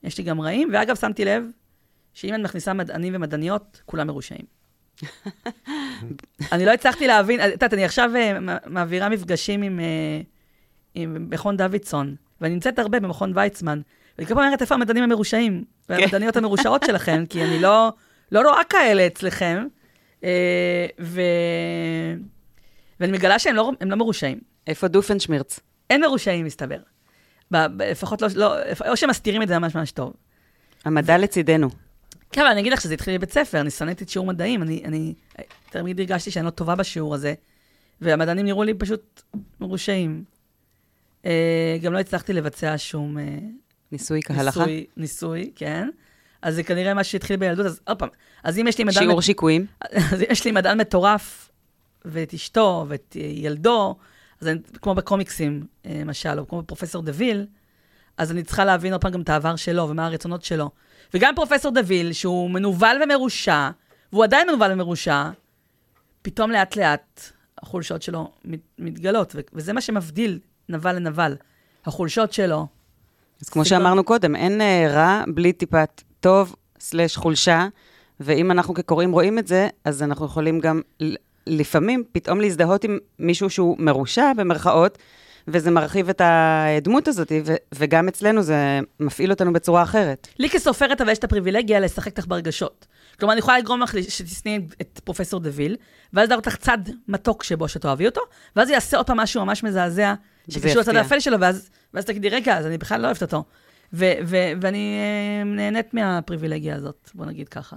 יש לי גם רעים, ואגב, שמתי לב שאם אני מכניסה מדענים ומדעניות, כולם מרושעים. אני לא הצלחתי להבין, את יודעת, אני עכשיו uh, מעבירה מפגשים עם, uh, עם מכון דוידסון, ואני נמצאת הרבה במכון ויצמן, ואני כל פעם אומרת, איפה המדענים המרושעים? כן. והמדעניות המרושעות שלכם, כי אני לא, לא רואה כאלה אצלכם. Uh, ו... ואני מגלה שהם לא, לא מרושעים. איפה דופנשמירץ? אין מרושעים, מסתבר. ב, לפחות לא, לא, או שמסתירים את זה ממש ממש טוב. המדע לצידנו. כן, אבל אני אגיד לך שזה התחיל בבית ספר, אני שנאתי את שיעור מדעים, אני, אני תמיד הרגשתי שאני לא טובה בשיעור הזה, והמדענים נראו לי פשוט מרושעים. אה, גם לא הצלחתי לבצע שום אה, ניסוי כהלכה? ניסוי, ניסוי, כן. אז זה כנראה מה שהתחיל בילדות, אז עוד פעם, אז אם יש לי מדען... שיעור שיקויים? אז אם יש לי מדען מטורף, ואת אשתו, ואת ילדו, אז אני, כמו בקומיקסים, אה, למשל, או כמו בפרופסור דוויל, אז אני צריכה להבין עוד פעם גם את העבר שלו ומה הרצונות שלו. וגם פרופסור דוויל, שהוא מנוול ומרושע, והוא עדיין מנוול ומרושע, פתאום לאט-לאט החולשות שלו מת, מתגלות, וזה מה שמבדיל נבל לנבל. החולשות שלו. אז כמו. שאמרנו קודם, אין אה, רע בלי טיפת טוב סלש חולשה, ואם אנחנו כקוראים רואים את זה, אז אנחנו יכולים גם לפעמים פתאום להזדהות עם מישהו שהוא מרושע, במרכאות, וזה מרחיב את הדמות הזאת, ו- וגם אצלנו זה מפעיל אותנו בצורה אחרת. לי כסופרת, אבל יש את הפריבילגיה לשחק לך ברגשות. כלומר, אני יכולה לגרום לך שתשנאי את פרופסור דוויל, ואז להראות לך צד מתוק שבו שתאהבי אותו, ואז הוא יעשה עוד פעם משהו ממש מזעזע, שקשור לצד. האפל שלו, ואז, ואז תגידי, רגע, אז אני בכלל לא אוהבת אותו. ו- ו- ואני אה, נהנית מהפריבילגיה הזאת, בוא נגיד ככה.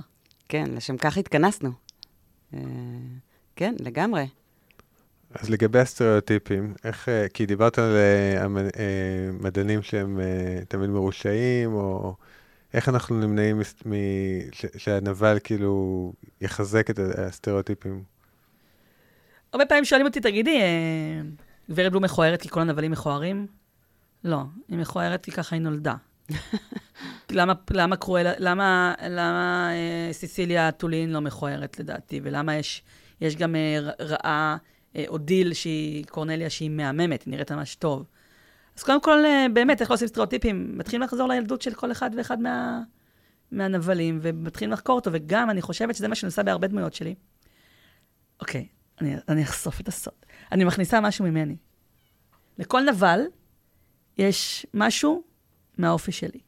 כן, לשם כך התכנסנו. אה, כן, לגמרי. אז לגבי הסטריאוטיפים, איך, אה, כי דיברת על אה, המ- אה, מדענים שהם תמיד מרושעים, או איך אנחנו נמנעים מ... ש- שהנבל כאילו יחזק את הסטריאוטיפים? הרבה פעמים שואלים אותי, תגידי, גברת בלום מכוערת כי כל הנבלים מכוערים? לא, היא מכוערת כי ככה היא נולדה. למה, למה קרואלה, למה, למה אה, סיסיליה טולין לא מכוערת לדעתי, ולמה יש, יש גם אה, רעה, אה, אודיל שהיא, קורנליה שהיא מהממת, היא נראית ממש טוב. אז קודם כל, אה, באמת, איך עושים סטריאוטיפים? מתחילים לחזור לילדות של כל אחד ואחד מה, מהנבלים, ומתחילים לחקור אותו, וגם אני חושבת שזה מה שאני עושה בהרבה דמויות שלי. אוקיי, אני, אני אחשוף את הסוד. אני מכניסה משהו ממני. לכל נבל יש משהו מהאופי שלי.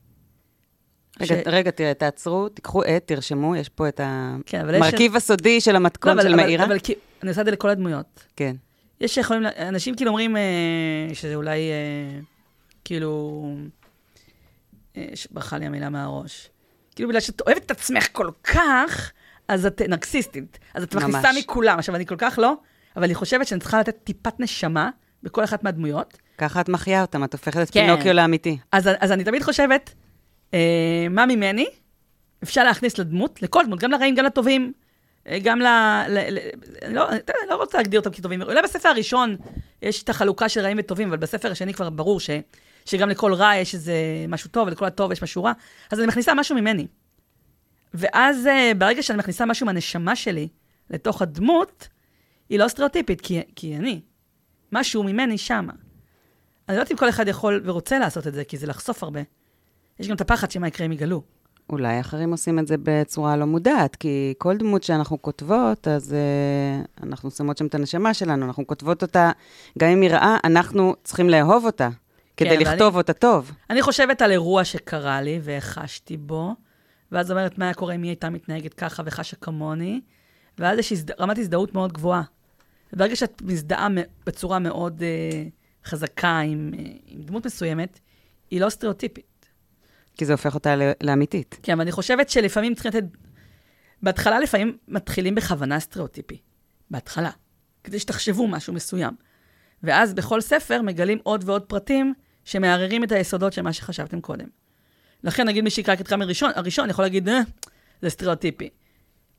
רגע, ש- רגע, תראה, תעצרו, תיקחו עט, תרשמו, יש פה את כן. המרכיב הסודי של המתכון לא, של אבל, מאירה. אבל, אבל כי- אני עושה את זה לכל הדמויות. כן. יש שיכולים, אנשים כאילו אומרים אה, שזה אולי, אה, כאילו, אה, ברחה לי המילה מהראש. כאילו, בגלל שאת אוהבת את עצמך כל כך, אז את נרקסיסטית. אז את מכניסה. מכולם. עכשיו, אני כל כך לא, אבל אני חושבת שאני צריכה לתת טיפת נשמה בכל אחת מהדמויות. ככה את מחיה אותם, את הופכת את כן. פינוקיו לאמיתי. אז, אז אני תמיד חושבת, אה, מה ממני אפשר להכניס לדמות, לכל דמות, גם לרעים, גם לטובים, אה, גם ל... ל, ל אני, לא, אני לא רוצה להגדיר אותם כטובים. אולי בספר הראשון יש את החלוקה של רעים וטובים, אבל בספר השני כבר ברור ש, שגם לכל רע יש איזה משהו טוב, ולכל הטוב יש משהו רע. אז אני מכניסה משהו ממני. ואז אה, ברגע שאני מכניסה משהו מהנשמה שלי לתוך הדמות, היא לא סטריאוטיפית, כי, כי אני. משהו ממני שמה. אני לא יודעת אם כל אחד יכול ורוצה לעשות את זה, כי זה לחשוף הרבה. יש גם את הפחד שמה יקרה אם יגלו. אולי אחרים עושים את זה בצורה לא מודעת, כי כל דמות שאנחנו כותבות, אז uh, אנחנו שמות שם את הנשמה שלנו, אנחנו כותבות אותה, גם אם היא רעה, אנחנו צריכים לאהוב אותה, כדי אבל לכתוב אותה טוב. אני חושבת על אירוע שקרה לי והחשתי בו, ואז אומרת מה היה קורה אם היא הייתה מתנהגת ככה וחשה כמוני, ואז יש הזד... רמת הזדהות מאוד גבוהה. וברגע שאת מזדהה בצורה מאוד uh, חזקה עם, uh, עם דמות מסוימת, היא לא סטריאוטיפית. כי זה הופך אותה לאמיתית. כן, אבל אני חושבת שלפעמים צריכים לתת... בהתחלה לפעמים מתחילים בכוונה סטריאוטיפי. בהתחלה. כדי שתחשבו משהו מסוים. ואז בכל ספר מגלים עוד ועוד פרטים שמערערים את היסודות של מה שחשבתם קודם. לכן, נגיד מי שיקרא את קרמר הראשון, הראשון יכול להגיד, אה, זה סטריאוטיפי.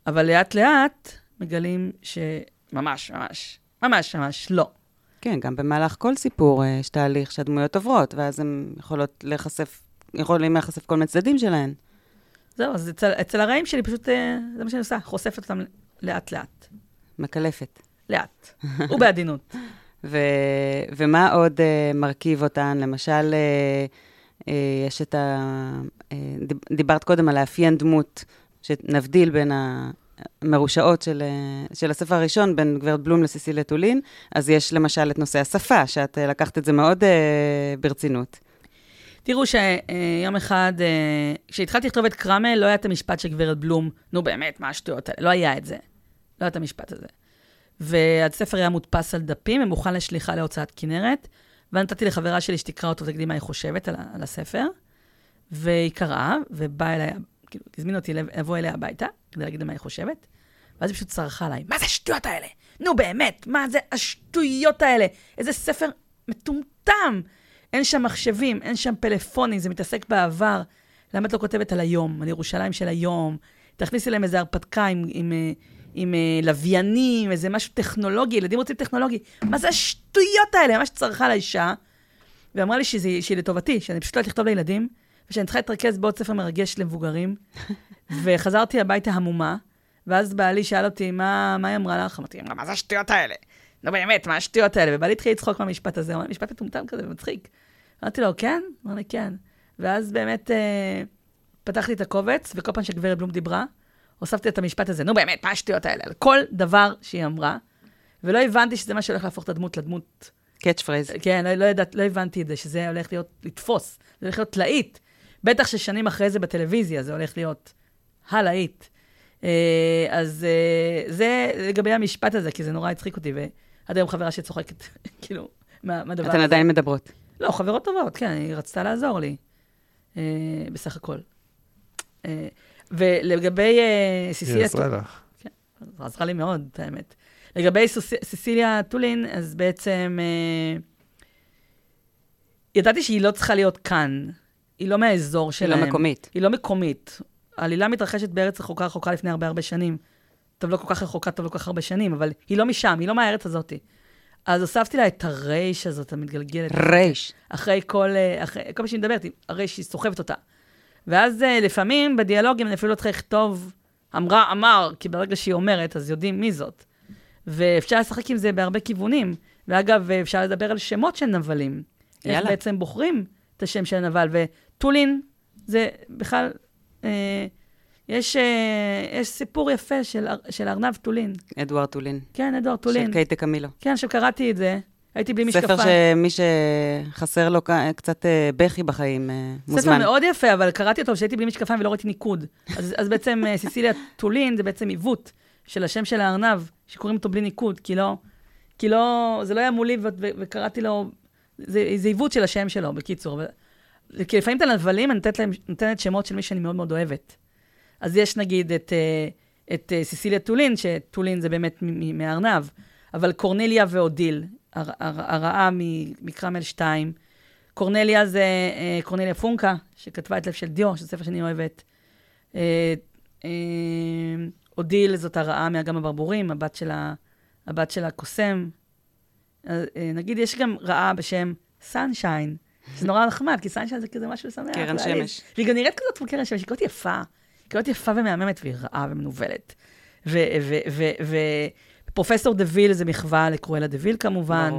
אבל לאט-לאט מגלים שממש, ממש, ממש, ממש לא. כן, גם במהלך כל סיפור אה, יש תהליך שהדמויות עוברות, ואז הן יכולות להיחשף, יכולים להיחשף כל מיני צדדים שלהן. זהו, אז אצל, אצל הרעים שלי פשוט, אה, זה מה שאני עושה, חושפת אותם לאט-לאט. מקלפת. לאט. ובעדינות. ו, ומה עוד uh, מרכיב אותן? למשל, uh, uh, יש את ה... Uh, דיב- דיברת קודם על לאפיין דמות, שנבדיל בין המרושעות של, uh, של הספר הראשון, בין גברת בלום לסיסיליה טולין, אז יש למשל את נושא השפה, שאת uh, לקחת את זה מאוד uh, ברצינות. תראו שיום אחד, אה, כשהתחלתי לכתוב את קרמל, לא היה את המשפט של גברת בלום, נו באמת, מה השטויות האלה? לא היה את זה. לא היה את המשפט הזה. והספר היה מודפס על דפים ומוכן לשליחה להוצאת כנרת, ונתתי לחברה שלי שתקרא אותו ותגידי מה היא חושבת על, על הספר, והיא קראה, ובאה אליי כאילו, הזמינה אותי לבוא אליה הביתה, כדי להגיד לה מה היא חושבת, ואז היא פשוט צרחה עליי, מה זה השטויות האלה? נו באמת, מה זה השטויות האלה? איזה ספר מטומטם. אין שם מחשבים, אין שם פלאפונים, זה מתעסק בעבר. למה את לא כותבת על היום, על ירושלים של היום? תכניסי להם איזה הרפתקה עם, עם, עם, עם אה, לוויינים, איזה משהו טכנולוגי, ילדים רוצים טכנולוגי. מה זה השטויות האלה? ממש צרחה לאישה, ואמרה לי שזה, שהיא לטובתי, שאני פשוט לא יודעת לכתוב לילדים, ושאני צריכה להתרכז בעוד ספר מרגש למבוגרים. וחזרתי הביתה המומה, ואז בעלי שאל אותי, מה, מה היא אמרה לך? אמרתי, מה זה השטויות האלה? נו באמת, מה השטויות האלה? ובעלי התחיל לצחוק מהמשפט הזה, הוא אמר, משפט מטומטם כזה, מצחיק. אמרתי לו, כן? אמר לי, כן. ואז באמת אה, פתחתי את הקובץ, וכל פעם שגברת בלום דיברה, הוספתי את המשפט הזה, נו באמת, מה השטויות האלה? על כל דבר שהיא אמרה, ולא הבנתי שזה מה שהולך להפוך את הדמות לדמות... catch phrase. כן, לא, לא, ידעת, לא הבנתי את זה, שזה הולך להיות, לתפוס, זה הולך להיות להיט. בטח ששנים אחרי זה בטלוויזיה, זה הולך להיות הלהיט. אה, אז אה, זה לגבי המשפט הזה, כי זה נורא הצחיק אותי, ועד היום חברה שצוחקת, כאילו, מהדבר הזה. אתן עדיין מדברות. לא, חברות טובות, כן, היא רצתה לעזור לי, אה, בסך הכל. ולגבי סיסיליה... היא עזרה לך. כן, עזרה לי מאוד, את האמת. לגבי סיסיליה טולין, אז בעצם ידעתי שהיא לא צריכה להיות כאן. היא לא מהאזור שלהם. היא לא מקומית. היא לא מקומית. העלילה מתרחשת בארץ רחוקה רחוקה לפני הרבה הרבה שנים. טוב, לא כל כך רחוקה, טוב, לא כל כך הרבה שנים, אבל היא לא משם, היא לא מהארץ הזאת. אז הוספתי לה את הרייש הזאת, המתגלגלת. רייש. אחרי כל, אה, אחרי, כל פעם שהיא מדברת, הרייש, היא סוחבת אותה. ואז אה, לפעמים בדיאלוגים אני אפילו לא צריכה לכתוב, אמרה, אמר, כי ברגע שהיא אומרת, אז יודעים מי זאת. ואפשר לשחק עם זה בהרבה כיוונים. ואגב, אפשר לדבר על שמות של נבלים. יאללה. איך בעצם בוחרים את השם של הנבל. וטולין, זה בכלל אה, יש, אה, יש סיפור יפה של, של ארנב טולין. אדוארד טולין. כן, אדוארד טולין. של קייטה קמילו. כן, שקראתי את זה. הייתי בלי משקפיים. ספר שמי שחסר לו קצת אה, בכי בחיים, מוזמן. ספר מאוד יפה, אבל קראתי אותו כשהייתי בלי משקפיים ולא ראיתי ניקוד. אז, אז בעצם סיסיליה טולין זה בעצם עיוות של השם של הארנב, שקוראים אותו בלי ניקוד, כי לא, כי לא, זה לא היה מולי וקראתי לו, זה, זה עיוות של השם שלו, בקיצור. כי לפעמים את הנבלים, אני נותנת, להם, נותנת שמות של מי שאני מאוד מאוד אוהבת. אז יש נגיד את, אה, את אה, סיסיליה טולין, שטולין זה באמת מהארנב, אבל קורנליה ואודיל, הר, הר, הרעה מקרמל 2. קורנליה זה אה, קורנליה פונקה, שכתבה את לב של דיו, שזה ספר שאני אוהבת. אודיל זאת הרעה מאגם הברבורים, הבת של, ה, הבת של הקוסם. נגיד, יש גם רעה בשם סנשיין, זה נורא נחמד, כי סנשיין זה כזה משהו שמח. קרן שמש. והיא גם נראית כזאת כמו קרן שמש, היא כזאת יפה. היא כזאת יפה ומהממת, והיא רעה ומנוולת. ופרופסור דה ויל זה מחווה לקרואלה דה ויל כמובן.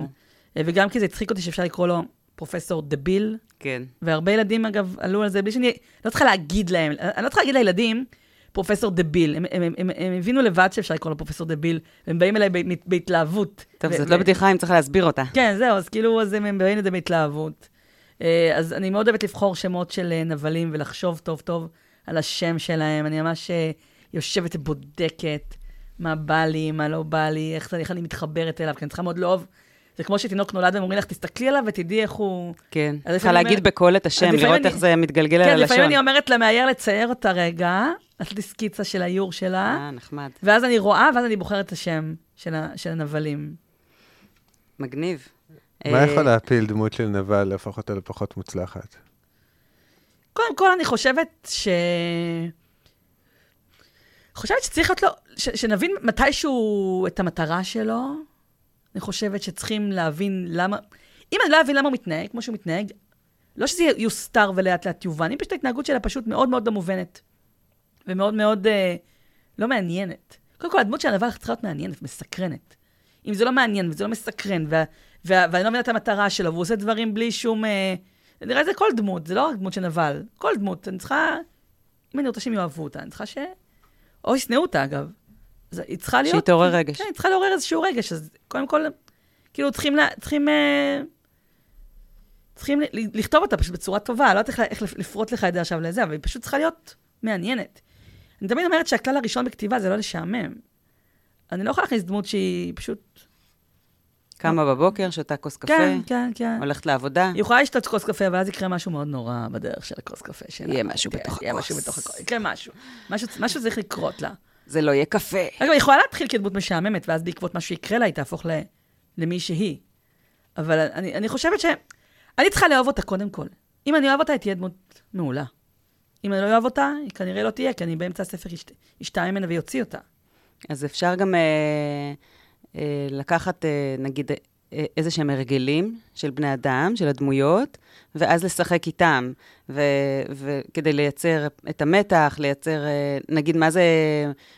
וגם כי זה הצחיק אותי שאפשר לקרוא לו פרופסור דה ביל. כן. והרבה ילדים, אגב, עלו על זה בלי שאני... לא צריכה להגיד להם, אני לא צריכה להגיד לילדים, פרופסור דה ביל. הם, הם, הם, הם, הם הבינו לבד שאפשר לקרוא לו פרופסור דה ביל, והם באים אליי בהתלהבות. טוב, זאת לא בדיחה אם צריך להסביר אותה. כן, זהו, אז כאילו, אז הם באים לזה בהתלהבות. אה, אז אני מאוד אוהבת לבחור שמות של אה, נבלים ולחשוב טוב טוב על השם שלהם. אני ממש אה, יושבת ובודקת מה בא לי, מה לא בא לי, איך, איך אני מתחברת אליו, כי אני צריכה מאוד לאהוב. זה כמו שתינוק נולד והם אומרים לך, תסתכלי עליו ותדעי איך הוא... כן, צריכה להגיד בקול את השם, לראות אני... איך זה מתגלגל כן, על הלשון. כן, לפעמים אני אומרת למאייר לצייר אותה רגע, לעשות לי סקיצה של האיור שלה. אה, נחמד. ואז אני רואה, ואז אני בוחרת את השם של, ה, של הנבלים. מגניב. מה יכול להפיל דמות של נבל, להפוך אותה לפחות מוצלחת? קודם כל, אני חושבת ש... חושבת שצריך להיות לו, ש, שנבין מתישהו את המטרה שלו. אני חושבת שצריכים להבין למה... אם אני לא אבין למה הוא מתנהג כמו שהוא מתנהג, לא שזה יוסתר ולאט לאט יובן, אם פשוט ההתנהגות שלה פשוט מאוד מאוד לא מובנת. ומאוד מאוד אה, לא מעניינת. קודם כל, הדמות של הנבל צריכה להיות מעניינת, מסקרנת. אם זה לא מעניין וזה לא מסקרן, וה, ואני לא מבינה את המטרה שלו, והוא עושה דברים בלי שום... אה, נראה זה כל דמות, זה לא רק דמות של נבל. כל דמות, אני צריכה... אם אני רוצה שהם יאהבו אותה, אני צריכה ש... או ישנאו אותה, אגב. אז היא צריכה להיות... שיתעורר רגש. כן, היא צריכה לעורר איזשהו רגש, אז קודם כל, כאילו, צריכים, לה, צריכים, אה, צריכים לכתוב אותה פשוט בצורה טובה, לא יודעת איך לפרוט לך את זה עכשיו לזה, אבל היא פשוט צריכה להיות מעניינת. אני תמיד אומרת שהכלל הראשון בכתיבה זה לא לשעמם. אני לא יכולה להכניס דמות שהיא פשוט קמה בבוקר, שותה כוס קפה, כן, כן, כן. הולכת לעבודה. היא יכולה לשתות כוס קפה, ואז יקרה משהו מאוד נורא בדרך של הכוס קפה שלה. יהיה משהו כן, בתוך יהיה הכוס. משהו בתוך הכוס. יקרה משהו. משהו משהו צריך לקרות לה. זה לא יהיה קפה. אגב, היא יכולה להתחיל כדמות משעממת, ואז בעקבות מה שיקרה לה, היא תהפוך ל... למי שהיא. אבל אני, אני חושבת ש... אני צריכה לאהוב אותה קודם כל. אם אני אוהב אותה, היא תהיה דמות מעולה. אם אני לא אוהב אותה, היא כנראה לא תהיה, כי אני באמצע הספר אשת- אשתעמם ממנה ויוציא אותה. אז אפשר גם אה, לקחת, אה, נגיד, אה, איזה שהם הרגלים של בני אדם, של הדמויות, ואז לשחק איתם, ו- וכדי לייצר את המתח, לייצר, אה, נגיד, מה זה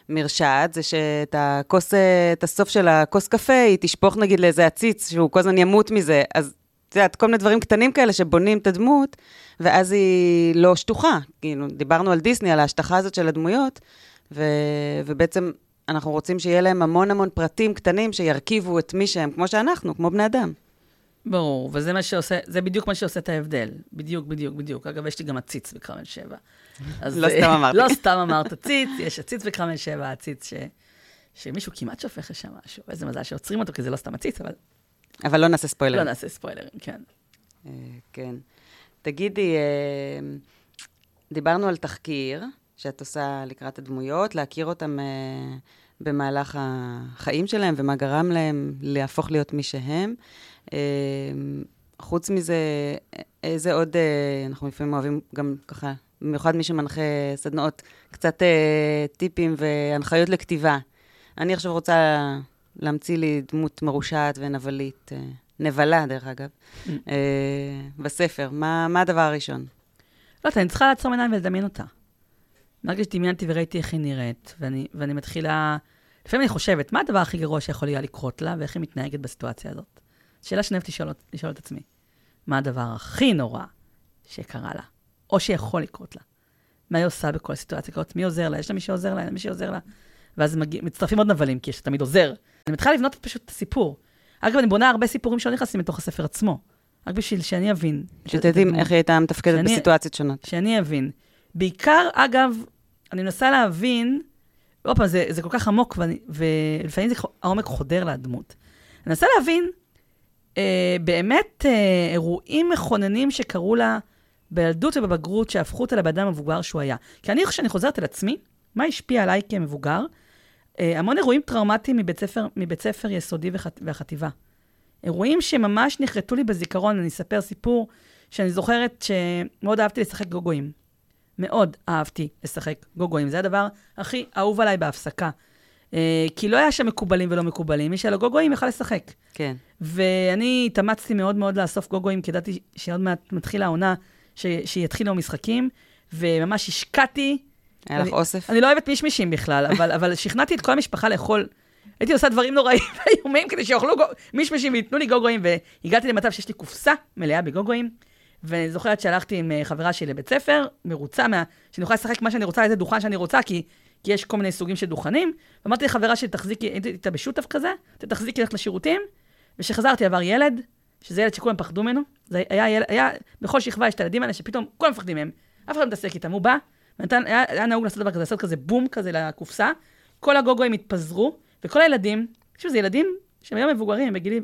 מרשעת? זה שאת הכוס, אה, את הסוף של הכוס קפה, היא תשפוך נגיד לאיזה עציץ, שהוא כל הזמן ימות מזה, אז את יודעת, כל מיני דברים קטנים כאלה שבונים את הדמות, ואז היא לא שטוחה. כאילו, דיברנו על דיסני, על ההשטחה הזאת של הדמויות, ו- ובעצם אנחנו רוצים שיהיה להם המון המון פרטים קטנים שירכיבו את מי שהם, כמו שאנחנו, כמו בני אדם. ברור, וזה מה שעושה, זה בדיוק מה שעושה את ההבדל. בדיוק, בדיוק, בדיוק. אגב, יש לי גם עציץ בקרמל 7. אז, לא אה, סתם אמרתי. לא סתם אמרת עציץ, יש עציץ בקרמל 7, עציץ ש... שמישהו כמעט שופך לשם משהו. איזה מזל שעוצרים אותו, כי זה לא סתם עציץ, אבל אבל לא נעשה ספוילר. לא נעשה ספוילרים, כן. אה, כן. תגידי, אה, דיברנו על תחקיר שאת עושה לקראת הדמויות, להכיר אותם אה, במהלך החיים שלהם ומה גרם להם להפוך להיות מי שהם. אה, חוץ מזה, איזה עוד, אה, אנחנו לפעמים אוהבים גם ככה, במיוחד מי שמנחה סדנאות, קצת אה, טיפים והנחיות לכתיבה. אני עכשיו רוצה להמציא לי דמות מרושעת ונבלית, אה, נבלה, דרך אגב, Mm. אה, בספר. מה, מה הדבר הראשון? לא יודעת, אני צריכה לעצום עיניים ולדמיין אותה. מהרגע שדמיינתי וראיתי איך היא נראית, ואני, ואני מתחילה... לפעמים אני חושבת, מה הדבר הכי גרוע שיכול היה לקרות לה, ואיך היא מתנהגת בסיטואציה הזאת? שאלה שאני אוהבת לשאול, לשאול את עצמי. מה הדבר הכי נורא שקרה לה, או שיכול לקרות לה? מה היא עושה בכל סיטואציה כזאת? מי עוזר לה? יש לה מי שעוזר לה? אין מי שעוזר לה? ואז מגיע, מצטרפים עוד נבלים, כי יש תמיד עוזר. אני מתחילה לבנות פשוט את הסיפור. אגב, אני בונה הרבה סיפורים שלא נכנסים לתוך הספר עצמו. רק בשביל שאני אבין. שתדעים איך היא הייתה מתפקדת בסיטואציות שונות. שאני אבין. בעיקר, אגב, אני מנסה להבין, עוד פעם, זה, זה כל כך עמוק, ואני, ולפעמים זה, העומק חודר לדמות. אני מנסה להבין אה, באמת אה, אירועים מכוננים שקרו לה בילדות ובבגרות, שהפכו אותה לבן אדם המבוגר שהוא היה. כי אני, כשאני חוזרת אל עצמי, מה השפיע עליי כמבוגר? אה, המון אירועים טראומטיים מבית ספר, מבית ספר יסודי וחט, והחטיבה. אירועים שממש נחרטו לי בזיכרון, אני אספר סיפור שאני זוכרת שמאוד אהבתי לשחק גוגואים. מאוד אהבתי לשחק גוגואים. זה הדבר הכי אהוב עליי בהפסקה. אה, כי לא היה שם מקובלים ולא מקובלים, מי שהיה לו גוגואים יכל לשחק. כן. ואני התאמצתי מאוד מאוד לאסוף גוגואים, כי ידעתי שעוד מעט מתחילה העונה, ש- שיתחילו המשחקים, וממש השקעתי. היה לך אוסף? אני לא אוהבת מישמישים בכלל, אבל, אבל שכנעתי את כל המשפחה לאכול. הייתי עושה דברים נוראים ואיומים כדי שיאכלו גו- מישמישים וייתנו לי גוגואים, והגעתי למצב שיש לי קופסה מלאה בגוגואים, ואני זוכרת שהלכתי עם אה, חברה שלי לבית ספר, מרוצה, מה, שאני יכולה לשחק מה שאני רוצה, איזה דוכן שאני רוצה, כי, כי יש כל מיני סוגים של דוכנים. ואמרתי לחברה שלי, תחזיקי, הייתי איתה בשותף כזה, תחזיקי לך לשירותים, וכשחזרתי עבר ילד, שזה ילד שכולם פחדו ממנו, זה היה ילד, היה, בכל שכבה יש את הילדים האלה שפתאום כולם מפחדים מהם, אף אחד לא מתעסק איתם, הוא בא, ונתן, היה, היה נהוג לעשות דבר כזה, לעשות כזה בום כזה לקופסה, כל הגוגואים התפזרו, וכל הילדים, תקשיבו, זה ילדים שהם היום מבוגרים, בגילים,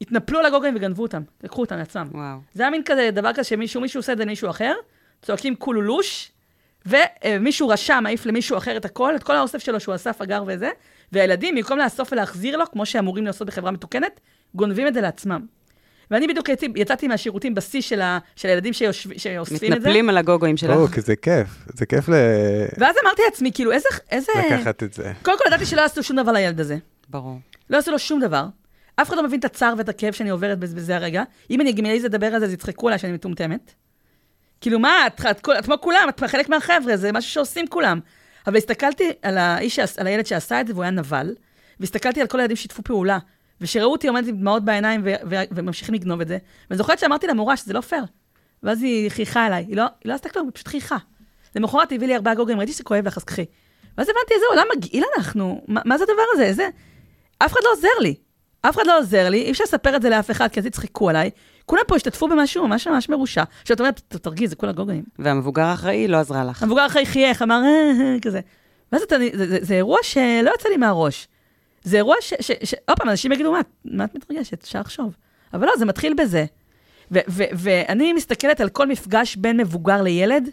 התנפלו על הגוגואים וגנבו אותם, לקחו אותם לעצמם. וואו. זה היה מין כזה, דבר כזה שמישהו, מישהו עושה את זה למישהו אחר, צועקים קולולוש, ומישהו רשע מעיף למישהו אחר את הכל, את כל האוסף שלו שהוא אסף, אגר וזה, והילדים, במקום לאסוף ולהחזיר לו, כמו שאמורים לעשות בחברה מתוקנת, גונבים את זה לעצמם. ואני בדיוק יצאתי, יצאתי מהשירותים בשיא של, ה, של הילדים שיושב, שאוספים את זה, מתנפלים על הגוגויים שלך. ברור, כי זה כיף. זה כיף ל- ואז אמרתי לעצמי, כאילו, איזה... איזה... לקחת את זה. קודם כל ידעתי שלא עשו שום דבר לילד הזה. ברור. לא עשו לו שום דבר. אף אחד לא מבין את הצער ואת הכאב שאני עוברת בזה הרגע. אם אני אגמליז לדבר על זה, אז יצחקו עליי שאני מטומטמת. כאילו, מה, את, כמו כולם, את חלק מהחבר'ה, זה משהו שעושים כולם. אבל הסתכלתי על האיש, על הילד שעשה את זה, והוא היה נבל, והסתכלתי על כל הילדים ששיתפו פעולה, ושראו אותי עומדת עם דמעות בעיניים וממשיכים לגנוב את זה. ואני זוכרת שאמרתי למורה שזה לא פייר. ואז היא חייכה אליי, היא לא, היא לא עשתה כלום, היא פשוט חייכה. למחרת הביא לי ארבעה גוגלים, ראיתי שזה כואב לך, אז קחי. ואז הבנתי איזה עולם מגעיל אנחנו, מה, מה זה הדבר הזה? איזה... אף אחד לא עוזר לי. אף אחד לא עוזר לי, אי אפשר לספר את זה לאף אחד, כי אז יצחקו עליי. כולם פה השתתפו במשהו ממש ממש מרושע. שאת אומרת, "ת- תרגיז, זה כולה גוגלים. והמבוגר האחראי לא עזרה לך. המבוגר אחרי חייך, אמר, "אה, אה", כזה. ואז אתה, זה, זה, זה אירוע שלא יצא לי מהראש. זה אירוע ש... עוד פעם, אנשים יגידו, מה, מה את מתרגשת? אפשר לחשוב. אבל לא, זה מתחיל בזה. ואני מסתכלת על כל מפגש בין מבוגר לילד,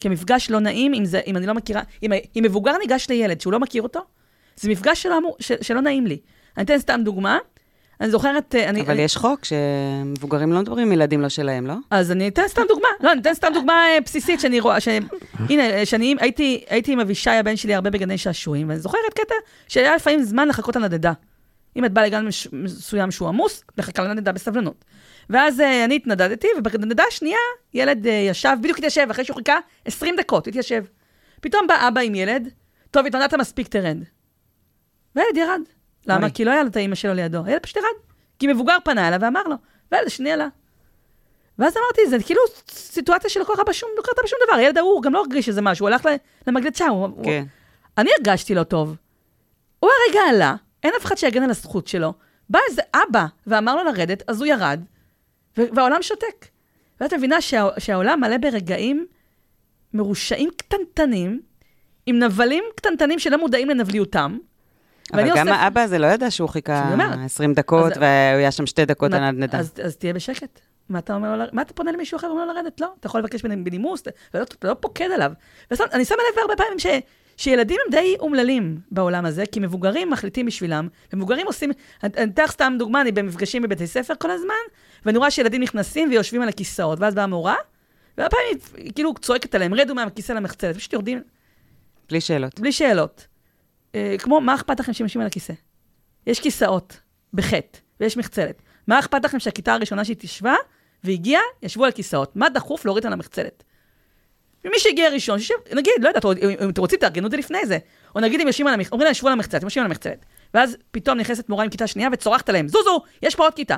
כמפגש לא נעים, אם, זה, אם אני לא מכירה, אם, אם מבוגר ניגש לילד שהוא לא מכיר אותו, זה מפגש שלא, של, שלא נעים לי. אני אתן סתם דוגמה. אני זוכרת... אה, אני, אבל אני, יש חוק שמבוגרים לא מדברים עם ילדים לא שלהם, לא? אז אני אתן סתם דוגמה. לא, אני אתן סתם דוגמה אה, בסיסית שאני רואה, ש... הנה, אה, שאני הייתי, הייתי עם אבישי, הבן שלי, הרבה בגני שעשועים, ואני זוכרת קטע שהיה לפעמים זמן לחכות לנדדה. אם את באה לגן מש... מסוים שהוא עמוס, לחכה לנדדה בסבלנות. ואז uh, אני התנדדתי, ובנדדה השנייה, ילד uh, ישב, בדיוק התיישב, אחרי שהוא חיכה 20 דקות, התיישב. פתאום בא אבא עם ילד, טוב, התנדדת מספיק, תרד. והילד ירד. למה? כי לא היה לו את האימא שלו לידו. הילד פשוט ירד. כי מבוגר פנה אליו ואמר לו, והילד השני עלה. ואז אמרתי, זה כאילו סיטואציה שלא קרה בשום, לא קרתה בשום דבר. הילד ההוא גם לא הרגיש איזה משהו, הוא הלך למגלצ'ה, הוא... כן. אני הרגשתי לא טוב. הוא הרגע עלה, אין אף אחד שיגן על הזכות שלו. בא איזה אבא ואמר לו לרדת, אז הוא ירד, והעולם שותק. ואת מבינה שה- שהעולם מלא ברגעים מרושעים קטנטנים, עם נבלים קטנטנים שלא מודעים לנבליותם. אבל גם אוסף- האבא הזה לא ידע שהוא חיכה אני אומרת. 20 דקות, אז- והוא היה שם שתי דקות על הנדנדה. אז, אז תהיה בשקט. מה אתה אומר לו, ל- מה אתה פונה למישהו אחר ואומר לו לרדת? לא, אתה יכול לבקש בנימוס, אתה לא, אתה לא פוקד עליו. אני שמה לב הרבה פעמים ש, שילדים הם די אומללים בעולם הזה, כי מבוגרים מחליטים בשבילם, ומבוגרים עושים, אני אני אתן לך סתם דוגמה, אני במפגשים בבתי ספר כל הזמן, ואני רואה שילדים נכנסים ויושבים על הכיסאות, ואז באה המורה, והרבה פעמים היא כאילו צועקת עליהם, רדו מהכיסא למחצלת, פשוט יורדים בלי שאלות. בלי שאלות. אה, כמו, מה אכפת לכם שהם יושבים על הכיסא? יש כיסאות, בחטא, ויש מחצלת. מה אכפת לכם שהכיתה הראשונה שהתיישבה והגיעה, ישבו על כיסאות? מה דחוף להוריד על המחצלת? ומי שהגיע ראשון, שישב, נגיד, לא יודעת, אם אתם רוצים, תארגנו את זה לפני זה. או נגיד, אם יושבים על המחצלת, אומרים להם, ישבו על המחצלת, הם יושבים על המחצלת. ואז פתאום נכנסת מורה עם כיתה שנייה וצורחת עליהם, זוזו, יש פה עוד כיתה.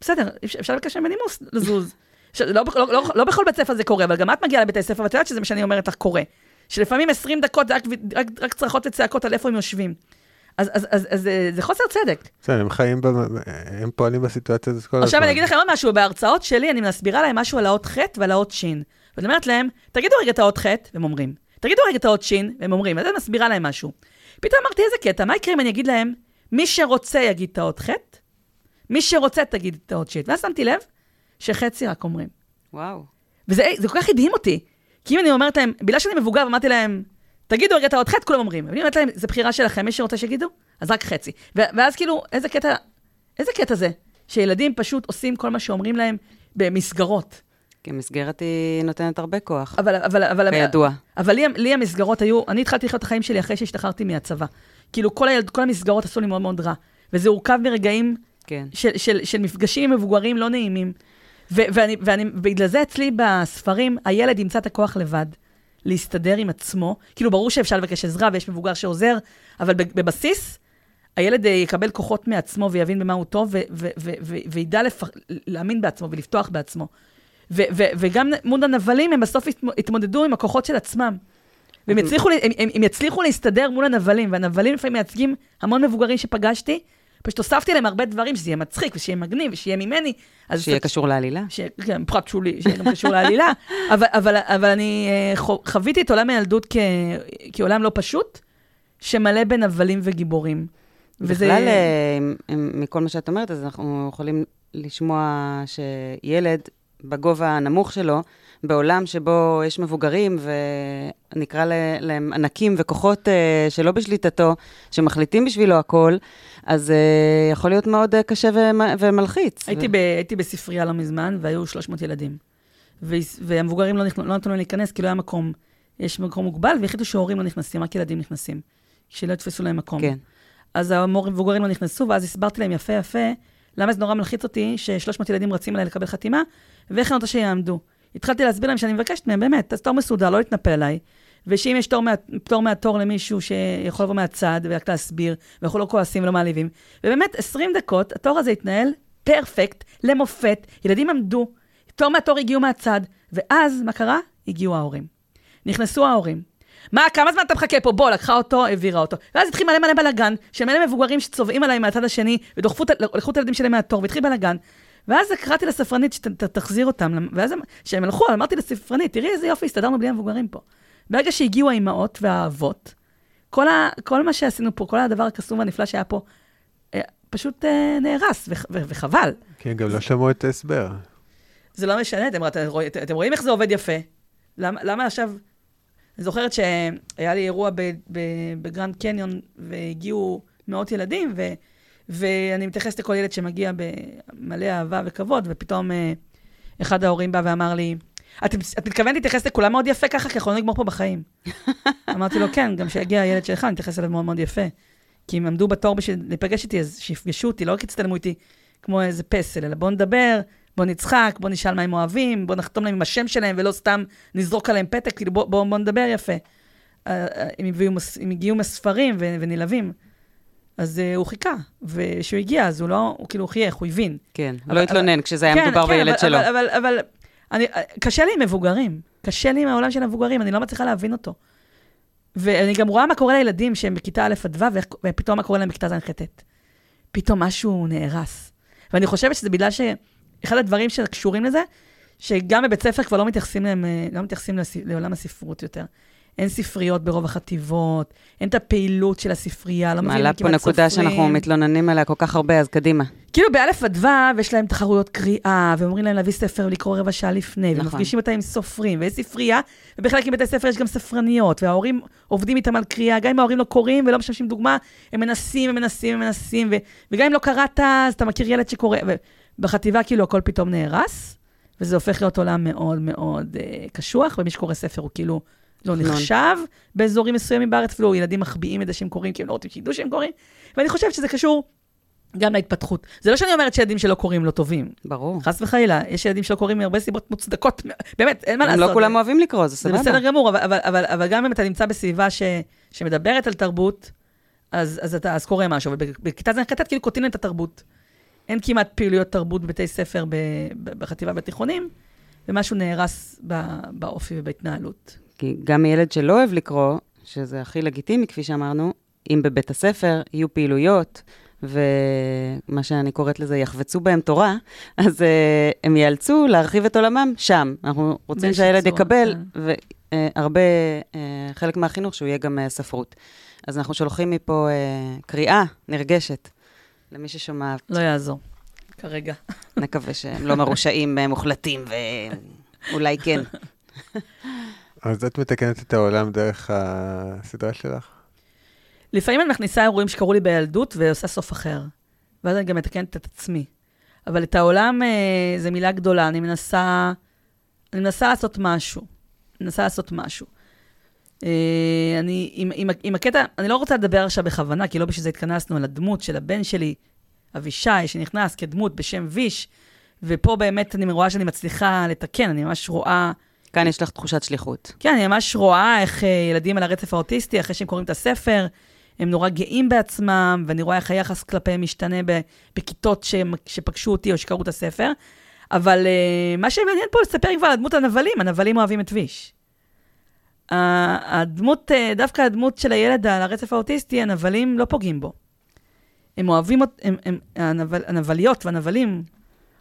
בסדר, אפשר- לבקש מהם בנימוס לזוז. לא, לא, לא, לא בכל בית ספר זה קורה, אבל גם את מגיעה לבית הספר, ואת יודעת שזה מה שאני אומרת לך קורה. שלפעמים 20 דקות זה רק, רק, רק צרחות וצעקות על איפה הם יושבים. אז, אז, אז, אז זה- זה חוסר צדק. בסדר, הם חיים, במ- הם פועלים בסיטואציה הזאת כל הזמן. עכשיו אני אגיד לכם עוד משהו, בהרצאות שלי אני מסבירה להם משהו על האות ח' ועל האות ש'. ואני אומרת להם, תגידו רגע את האות ח', והם אומרים. תגידו רגע את האות ש', והם אומרים. אז אני מסבירה להם משהו. פתאום אמרתי, איזה קטע, מה יקרה אם אני אגיד להם, מי שרוצה יגיד את האות ח', מי שרוצה תגיד את האות ש'. ואז שמתי לב שחצי רק אומרים. וואו. וזה זה כל כך הדהים אותי. כי אם אני אומרת להם, בגלל שאני מבוגר, אמרתי להם, תגידו רגע את האות ח', כולם אומרים. ואני אומרת להם, זו בחירה שלכם, מי שרוצה שיגידו, אז רק חצי. ואז כאילו, איזה קטע, איזה קטע זה? שילדים פשוט עושים כל מה שאומרים להם במסגרות. כי המסגרת היא נותנת הרבה כוח, אבל, אבל, אבל, כידוע. אבל לי, לי המסגרות היו, אני התחלתי לחיות את החיים שלי אחרי שהשתחררתי מהצבא. כאילו, כל, הילד, כל המסגרות עשו לי מאוד מאוד רע. וזה הורכב מרגעים כן. של, של, של מפגשים עם מבוגרים לא נעימים. ו- ואני, ואני, בגלל זה אצלי בספרים, הילד ימצא את הכוח לבד, להסתדר עם עצמו. כאילו, ברור שאפשר לבקש עזרה ויש מבוגר שעוזר, אבל בב- בבסיס, הילד אה, יקבל כוחות מעצמו ויבין במה הוא טוב, וידע לפח, להאמין בעצמו ולפתוח בעצמו. וגם מול הנבלים, הם בסוף התמודדו עם הכוחות של עצמם. והם יצליחו, ל- הם, הם, הם יצליחו להסתדר מול הנבלים, והנבלים לפעמים מייצגים המון מבוגרים שפגשתי, פשוט הוספתי להם הרבה דברים, שזה יהיה מצחיק, ושיהיה מגניב, ושיהיה ממני. שיהיה קצת- קשור לעלילה. ש... כן, פרט שולי, שיהיה גם קשור לעלילה, אבל, אבל, אבל אני אה, חו- חוויתי את עולם הילדות כ... כעולם לא פשוט, שמלא בנבלים וגיבורים. בכלל, אה, עם- עם- מכל מה שאת אומרת, אז אנחנו יכולים לשמוע שילד בגובה הנמוך שלו, בעולם שבו יש מבוגרים, ונקרא להם ענקים וכוחות אה, שלא בשליטתו, שמחליטים בשבילו הכל, אז אה, יכול להיות מאוד אה, קשה ומ- ומלחיץ. הייתי, ו- ב... הייתי בספרייה לא מזמן, והיו 300 ילדים. ו... והמבוגרים לא, נכנ... לא נתנו להם להיכנס, כי לא היה מקום. יש מקום מוגבל, והחליטו שהורים לא נכנסים, רק ילדים נכנסים. שלא יתפסו להם מקום. כן. אז המבוגרים לא נכנסו, ואז הסברתי להם יפה יפה, למה זה נורא מלחיץ אותי ש-300 ילדים רצים אליי לקבל חתימה, ואיך אני רוצה שיעמדו. התחלתי להסביר להם שאני מבקשת מהם, באמת, אז תור מסודר, לא להתנפל עליי. ושאם יש תור מה, פטור מהתור למישהו שיכול לבוא מהצד ורק להסביר, ואנחנו לא כועסים ולא מעליבים. ובאמת, 20 דקות, התור הזה התנהל פרפקט, למופת, ילדים עמדו, תור מהתור הגיעו מהצד, ואז, מה קרה? הגיעו ההורים. נכנסו ההורים. מה, כמה זמן אתה מחכה פה? בוא, לקחה אותו, העבירה אותו. ואז התחיל מלא מלא בלאגן, של מלא מבוגרים שצובעים עליי מהצד השני, ודוחפו את- הילדים שלהם מהתור, והתחיל בלאגן. ואז קראתי לספרנית שתחזיר אותם, ואז הם- כשהם הלכו, אמרתי לספרנית, תראי איזה יופי, הסתדרנו בלי המבוגרים פה. ברגע שהגיעו האימהות והאבות, כל, ה, כל מה שעשינו פה, כל הדבר הקסום והנפלא שהיה פה, אה, פשוט אה, נהרס, וח, ו- וחבל. כן, גם לא שמעו את ההסבר. זה לא משנה, אתם, אתם, רואים- אתם רואים איך זה עובד יפה. למה, למה עכשיו... אני זוכרת שהיה לי אירוע בגרנד קניון, והגיעו מאות ילדים, ו, ואני מתייחסת לכל ילד שמגיע במלא אהבה וכבוד, ופתאום אה, אחד ההורים בא ואמר לי, את, את מתכוונת להתייחס לכולם מאוד יפה ככה, כי אנחנו לא נגמור פה בחיים. אמרתי לו, כן, גם כשיגיע הילד שלך, אני אתייחס אליו מאוד מאוד יפה. כי הם עמדו בתור בשביל להיפגש איתי, אז שיפגשו אותי, לא רק יצטלמו איתי כמו איזה פסל, אלא בואו נדבר, בואו נצחק, בואו נשאל מה הם אוהבים, בואו נחתום להם עם השם שלהם, ולא סתם נזרוק עליהם פתק, כאילו בואו בוא, בוא נדבר יפה. אה, אה, הם, הביאו, הם הגיעו מספרים ונלהבים. אז uh, הוא חיכה, וכשהוא הגיע, אז הוא לא, הוא כאילו חייך, הוא הבין. כן, הוא אבל- לא התלונן כשזה היה מדובר כן, בילד אבל, שלו. אבל, אבל, אבל אני, קשה לי עם מבוגרים. קשה לי עם העולם של המבוגרים, אני לא מצליחה להבין אותו. ואני גם רואה מה קורה לילדים שהם בכיתה א' עד ו', ופתאום מה קורה להם בכיתה ז'-ח'. פתאום משהו נהרס. ואני חושבת שזה בגלל שאחד הדברים שקשורים לזה, שגם בבית ספר כבר לא מתייחסים, להם, אה, לא מתייחסים לעולם הספרות יותר. אין ספריות ברוב החטיבות, אין את הפעילות של הספרייה, לא מביאים מעלה כמעט פה נקודה סופרים. שאנחנו מתלוננים עליה כל כך הרבה, אז קדימה. כאילו באלף עד ו' יש להם תחרויות קריאה, ואומרים להם להביא ספר ולקרוא רבע שעה לפני, נכון. ומפגישים אותם עם סופרים, ויש ספרייה, ובחלק מבתי ספר יש גם ספרניות, וההורים עובדים איתם על קריאה, גם אם ההורים לא קוראים ולא משמשים דוגמה, הם מנסים, הם מנסים, הם מנסים, ו- וגם אם לא קראת, אז אתה מכיר ילד שקורא. ובחטיבה כאילו הכל פתאום נהרס, וזה הופך להיות עולם מאוד מאוד אה, קשוח, ומי שקורא ספר הוא כאילו לא נכון. נחשב באזורים מסוימים בארץ, אפילו ילדים מחביאים את זה שהם קוראים, כי הם לא רוצים שידעו שהם קוראים, ואני חושבת שזה קשור גם להתפתחות. זה לא שאני אומרת שילדים שלא קוראים לא טובים. ברור. חס וחלילה, יש ילדים שלא קוראים מהרבה סיבות מוצדקות, באמת, אין מה הם לעשות. לא כולם אוהבים לקרוא, זה זה סבבה. בסדר גמור, אבל, אבל, אבל, אבל גם אם אתה נמצא בסביבה ש, שמדברת על תרבות, אז, אז אתה אז קורה משהו. ובכיתה ז' ח' כאילו קוטעים את התרבות. אין כמעט פעילויות תרבות בבתי ספר בחטיבה ובתיכונים, ומשהו נהרס ב, באופי ובהתנהלות. כי גם ילד שלא אוהב לקרוא, שזה הכי לגיטימי, כפי שאמרנו, אם בבית הספר יהיו פעילויות, ומה שאני קוראת לזה, יחבצו בהם תורה, אז uh, הם ייאלצו להרחיב את עולמם שם. אנחנו רוצים שהילד צורה, יקבל, כן. והרבה, uh, חלק מהחינוך שהוא יהיה גם uh, ספרות. אז אנחנו שולחים מפה uh, קריאה נרגשת למי ששומע, לא יעזור, כרגע. נקווה שהם לא מרושעים, אה, מוחלטים, ואולי כן. אז את מתקנת את העולם דרך הסדרה שלך? לפעמים אני מכניסה אירועים שקרו לי בילדות ועושה סוף אחר. ואז אני גם מתקנת את עצמי. אבל את העולם, אה, זו מילה גדולה, אני מנסה, אני מנסה לעשות משהו. מנסה לעשות משהו. אה, אני, עם, עם, עם הקטע, אני לא רוצה לדבר עכשיו בכוונה, כי לא בשביל זה התכנסנו, על הדמות של הבן שלי, אבישי, שנכנס כדמות בשם ויש, ופה באמת אני רואה שאני מצליחה לתקן, אני ממש רואה... כאן יש לך תחושת שליחות. כן, אני ממש רואה איך אה, ילדים על הרצף האוטיסטי, אחרי שהם קוראים את הספר, הם נורא גאים בעצמם, ואני רואה איך היחס כלפיהם משתנה בכיתות שפגשו אותי או שקראו את הספר. אבל uh, מה שמעניין פה לספר כבר על הדמות הנבלים, הנבלים אוהבים את ויש. הדמות, uh, דווקא הדמות של הילד על הרצף האוטיסטי, הנבלים לא פוגעים בו. הם אוהבים, הם, הם, הנבל, הנבליות והנבלים,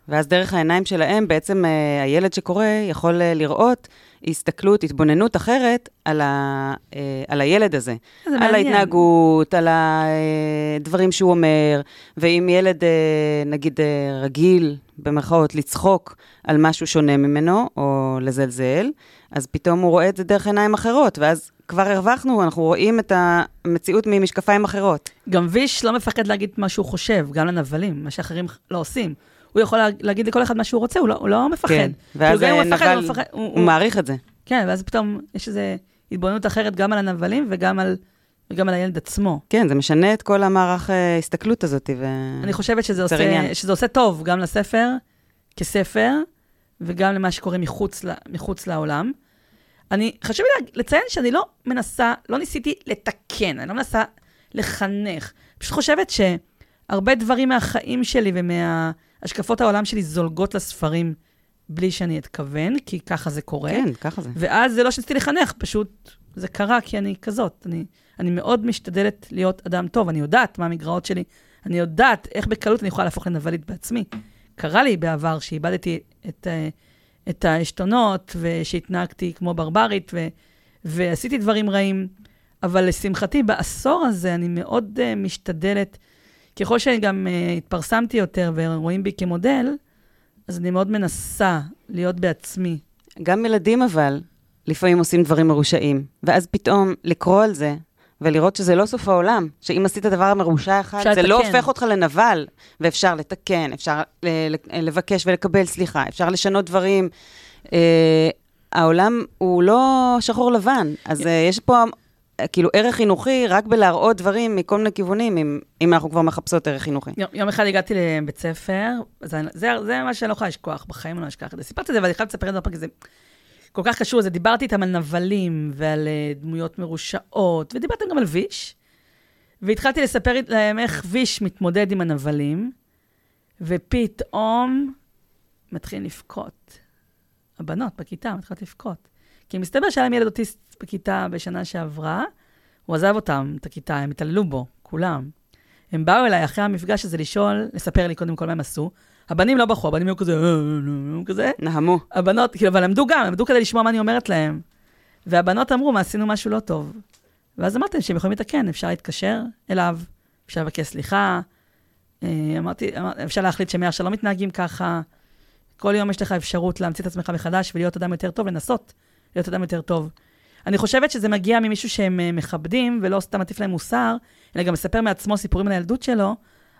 ואז דרך העיניים שלהם, בעצם אה, הילד שקורא יכול אה, לראות הסתכלות, התבוננות אחרת על, ה, אה, על הילד הזה. זה על מעניין. ההתנהגות, על הדברים שהוא אומר, ואם ילד, נגיד, רגיל, במרכאות, לצחוק על משהו שונה ממנו, או לזלזל, אז פתאום הוא רואה את זה דרך עיניים אחרות, ואז כבר הרווחנו, אנחנו רואים את המציאות ממשקפיים אחרות. גם ויש לא מפחד להגיד מה שהוא חושב, גם לנבלים, מה שאחרים לא עושים. הוא יכול לה- להגיד לכל אחד מה שהוא רוצה, הוא לא, הוא לא מפחד. כן, ואז כאילו, גם אם אה, הוא מפחד, הוא נבל, מפחד, הוא, הוא מעריך את זה. כן, ואז פתאום יש איזו התבוננות אחרת גם על הנבלים וגם על, וגם על הילד עצמו. כן, זה משנה את כל המערך אה, ההסתכלות הזאת, ו... אני חושבת שזה עושה, עניין. שזה עושה טוב גם לספר, כספר, וגם למה שקורה מחוץ, ל, מחוץ לעולם. אני, לה- לציין שאני לא מנסה, לא ניסיתי לתקן, אני לא מנסה לחנך. פשוט חושבת שהרבה דברים מהחיים שלי ומהשקפות העולם שלי זולגות לספרים בלי שאני אתכוון, כי ככה זה קורה. כן, ככה זה. ואז זה לא שניסיתי לחנך, פשוט זה קרה כי אני כזאת. אני, אני מאוד משתדלת להיות אדם טוב, אני יודעת מה המגרעות שלי, אני יודעת איך בקלות אני יכולה להפוך לנבלית בעצמי. קרה לי בעבר שאיבדתי את, אה, את העשתונות, ושהתנהגתי כמו ברברית, ו, ועשיתי דברים רעים, אבל לשמחתי, בעשור הזה אני מאוד uh, משתדלת, ככל שאני גם uh, התפרסמתי יותר ורואים בי כמודל, אז אני מאוד מנסה להיות בעצמי. גם ילדים אבל, לפעמים עושים דברים מרושעים, ואז פתאום לקרוא על זה, ולראות שזה לא סוף העולם, שאם עשית דבר מרושע אחד, זה לתקן. לא הופך אותך לנבל, ואפשר לתקן, אפשר ל- ל- לבקש ולקבל סליחה, אפשר לשנות דברים. אה, העולם הוא לא שחור לבן, אז אה, יש פה אה, כאילו ערך חינוכי רק בלהראות דברים מכל מיני כיוונים, אם, אם אנחנו כבר מחפשות ערך חינוכי. יום, יום אחד הגעתי לבית ספר, זה, זה, זה מה שאני לא יכולה לשכוח, בחיים אני לא אשכח את זה. סיפרתי את זה, אבל אני חייבת לספר את זה כי זה כל כך קשור לזה. דיברתי איתם על נבלים ועל uh, דמויות מרושעות, ודיברתם גם על ויש, והתחלתי לספר להם איך ויש מתמודד עם הנבלים, ופתאום מתחילים לבכות. הבנות בכיתה מתחילות לבכות. כי מסתבר שהיה להם ילד אוטיסט בכיתה בשנה שעברה, הוא עזב אותם, את הכיתה, הם התעללו בו, כולם. הם באו אליי אחרי המפגש הזה לשאול, לספר לי קודם כל מה הם עשו. הבנים לא בכו, הבנים היו כזה, "אה, אה, אה", כזה. נהמו. הבנות, כאילו, אבל למדו גם, למדו כדי לשמוע מה אני אומרת להם. והבנות אמרו, מה, עשינו משהו לא טוב. ואז אמרתי שהם יכולים לתקן, אפשר להתקשר אליו, אפשר לבקש סליחה. אמרתי, אמר, אפשר להחליט שמעכשיו לא מתנהגים ככה. כל יום יש לך אפשרות להמציא את עצמך מחדש ולהיות אדם יותר טוב, לנסות להיות אדם יותר טוב. אני חושבת שזה מגיע ממישהו שהם אה, מכבדים, ולא סתם מטיף להם מוסר, אלא גם מספר מעצמו סיפורים על הילדות שלו,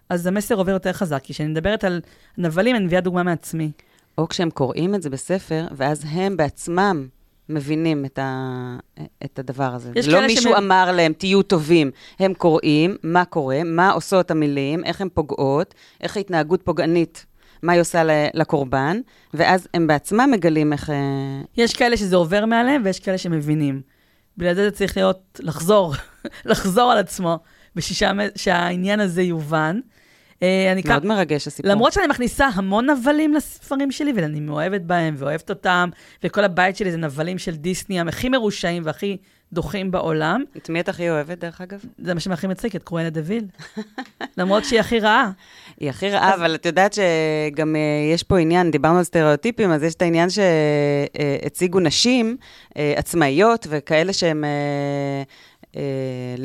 אז המסר עובר יותר חזק. כי כשאני מדברת על נבלים, אני מביאה דוגמה מעצמי. או כשהם קוראים את זה בספר, ואז הם בעצמם מבינים את, ה... את הדבר הזה. לא מישהו שמ- אמר להם, תהיו טובים. הם קוראים, מה קורה, מה עושות המילים, איך הן פוגעות, איך ההתנהגות פוגענית, מה היא עושה לקורבן, ואז הם בעצמם מגלים איך... אה, יש כאלה שזה עובר מעליהם, ויש כאלה שמבינים. בגלל זה זה צריך להיות, לחזור, לחזור על עצמו, בשביל שהעניין הזה יובן. אה, אני מאוד מרגש הסיפור. למרות שאני מכניסה המון נבלים לספרים שלי, ואני מאוהבת בהם ואוהבת אותם, וכל הבית שלי זה נבלים של דיסני, הם הכי מרושעים והכי דוחים בעולם. את מי את הכי אוהבת, דרך אגב? זה מה שהכי מציק, את קרואלה דוויל. למרות שהיא הכי רעה. היא הכי רעה, אבל את יודעת שגם אה, יש פה עניין, דיברנו על סטריאוטיפים, אז יש את העניין שהציגו נשים אה, עצמאיות וכאלה שהן אה,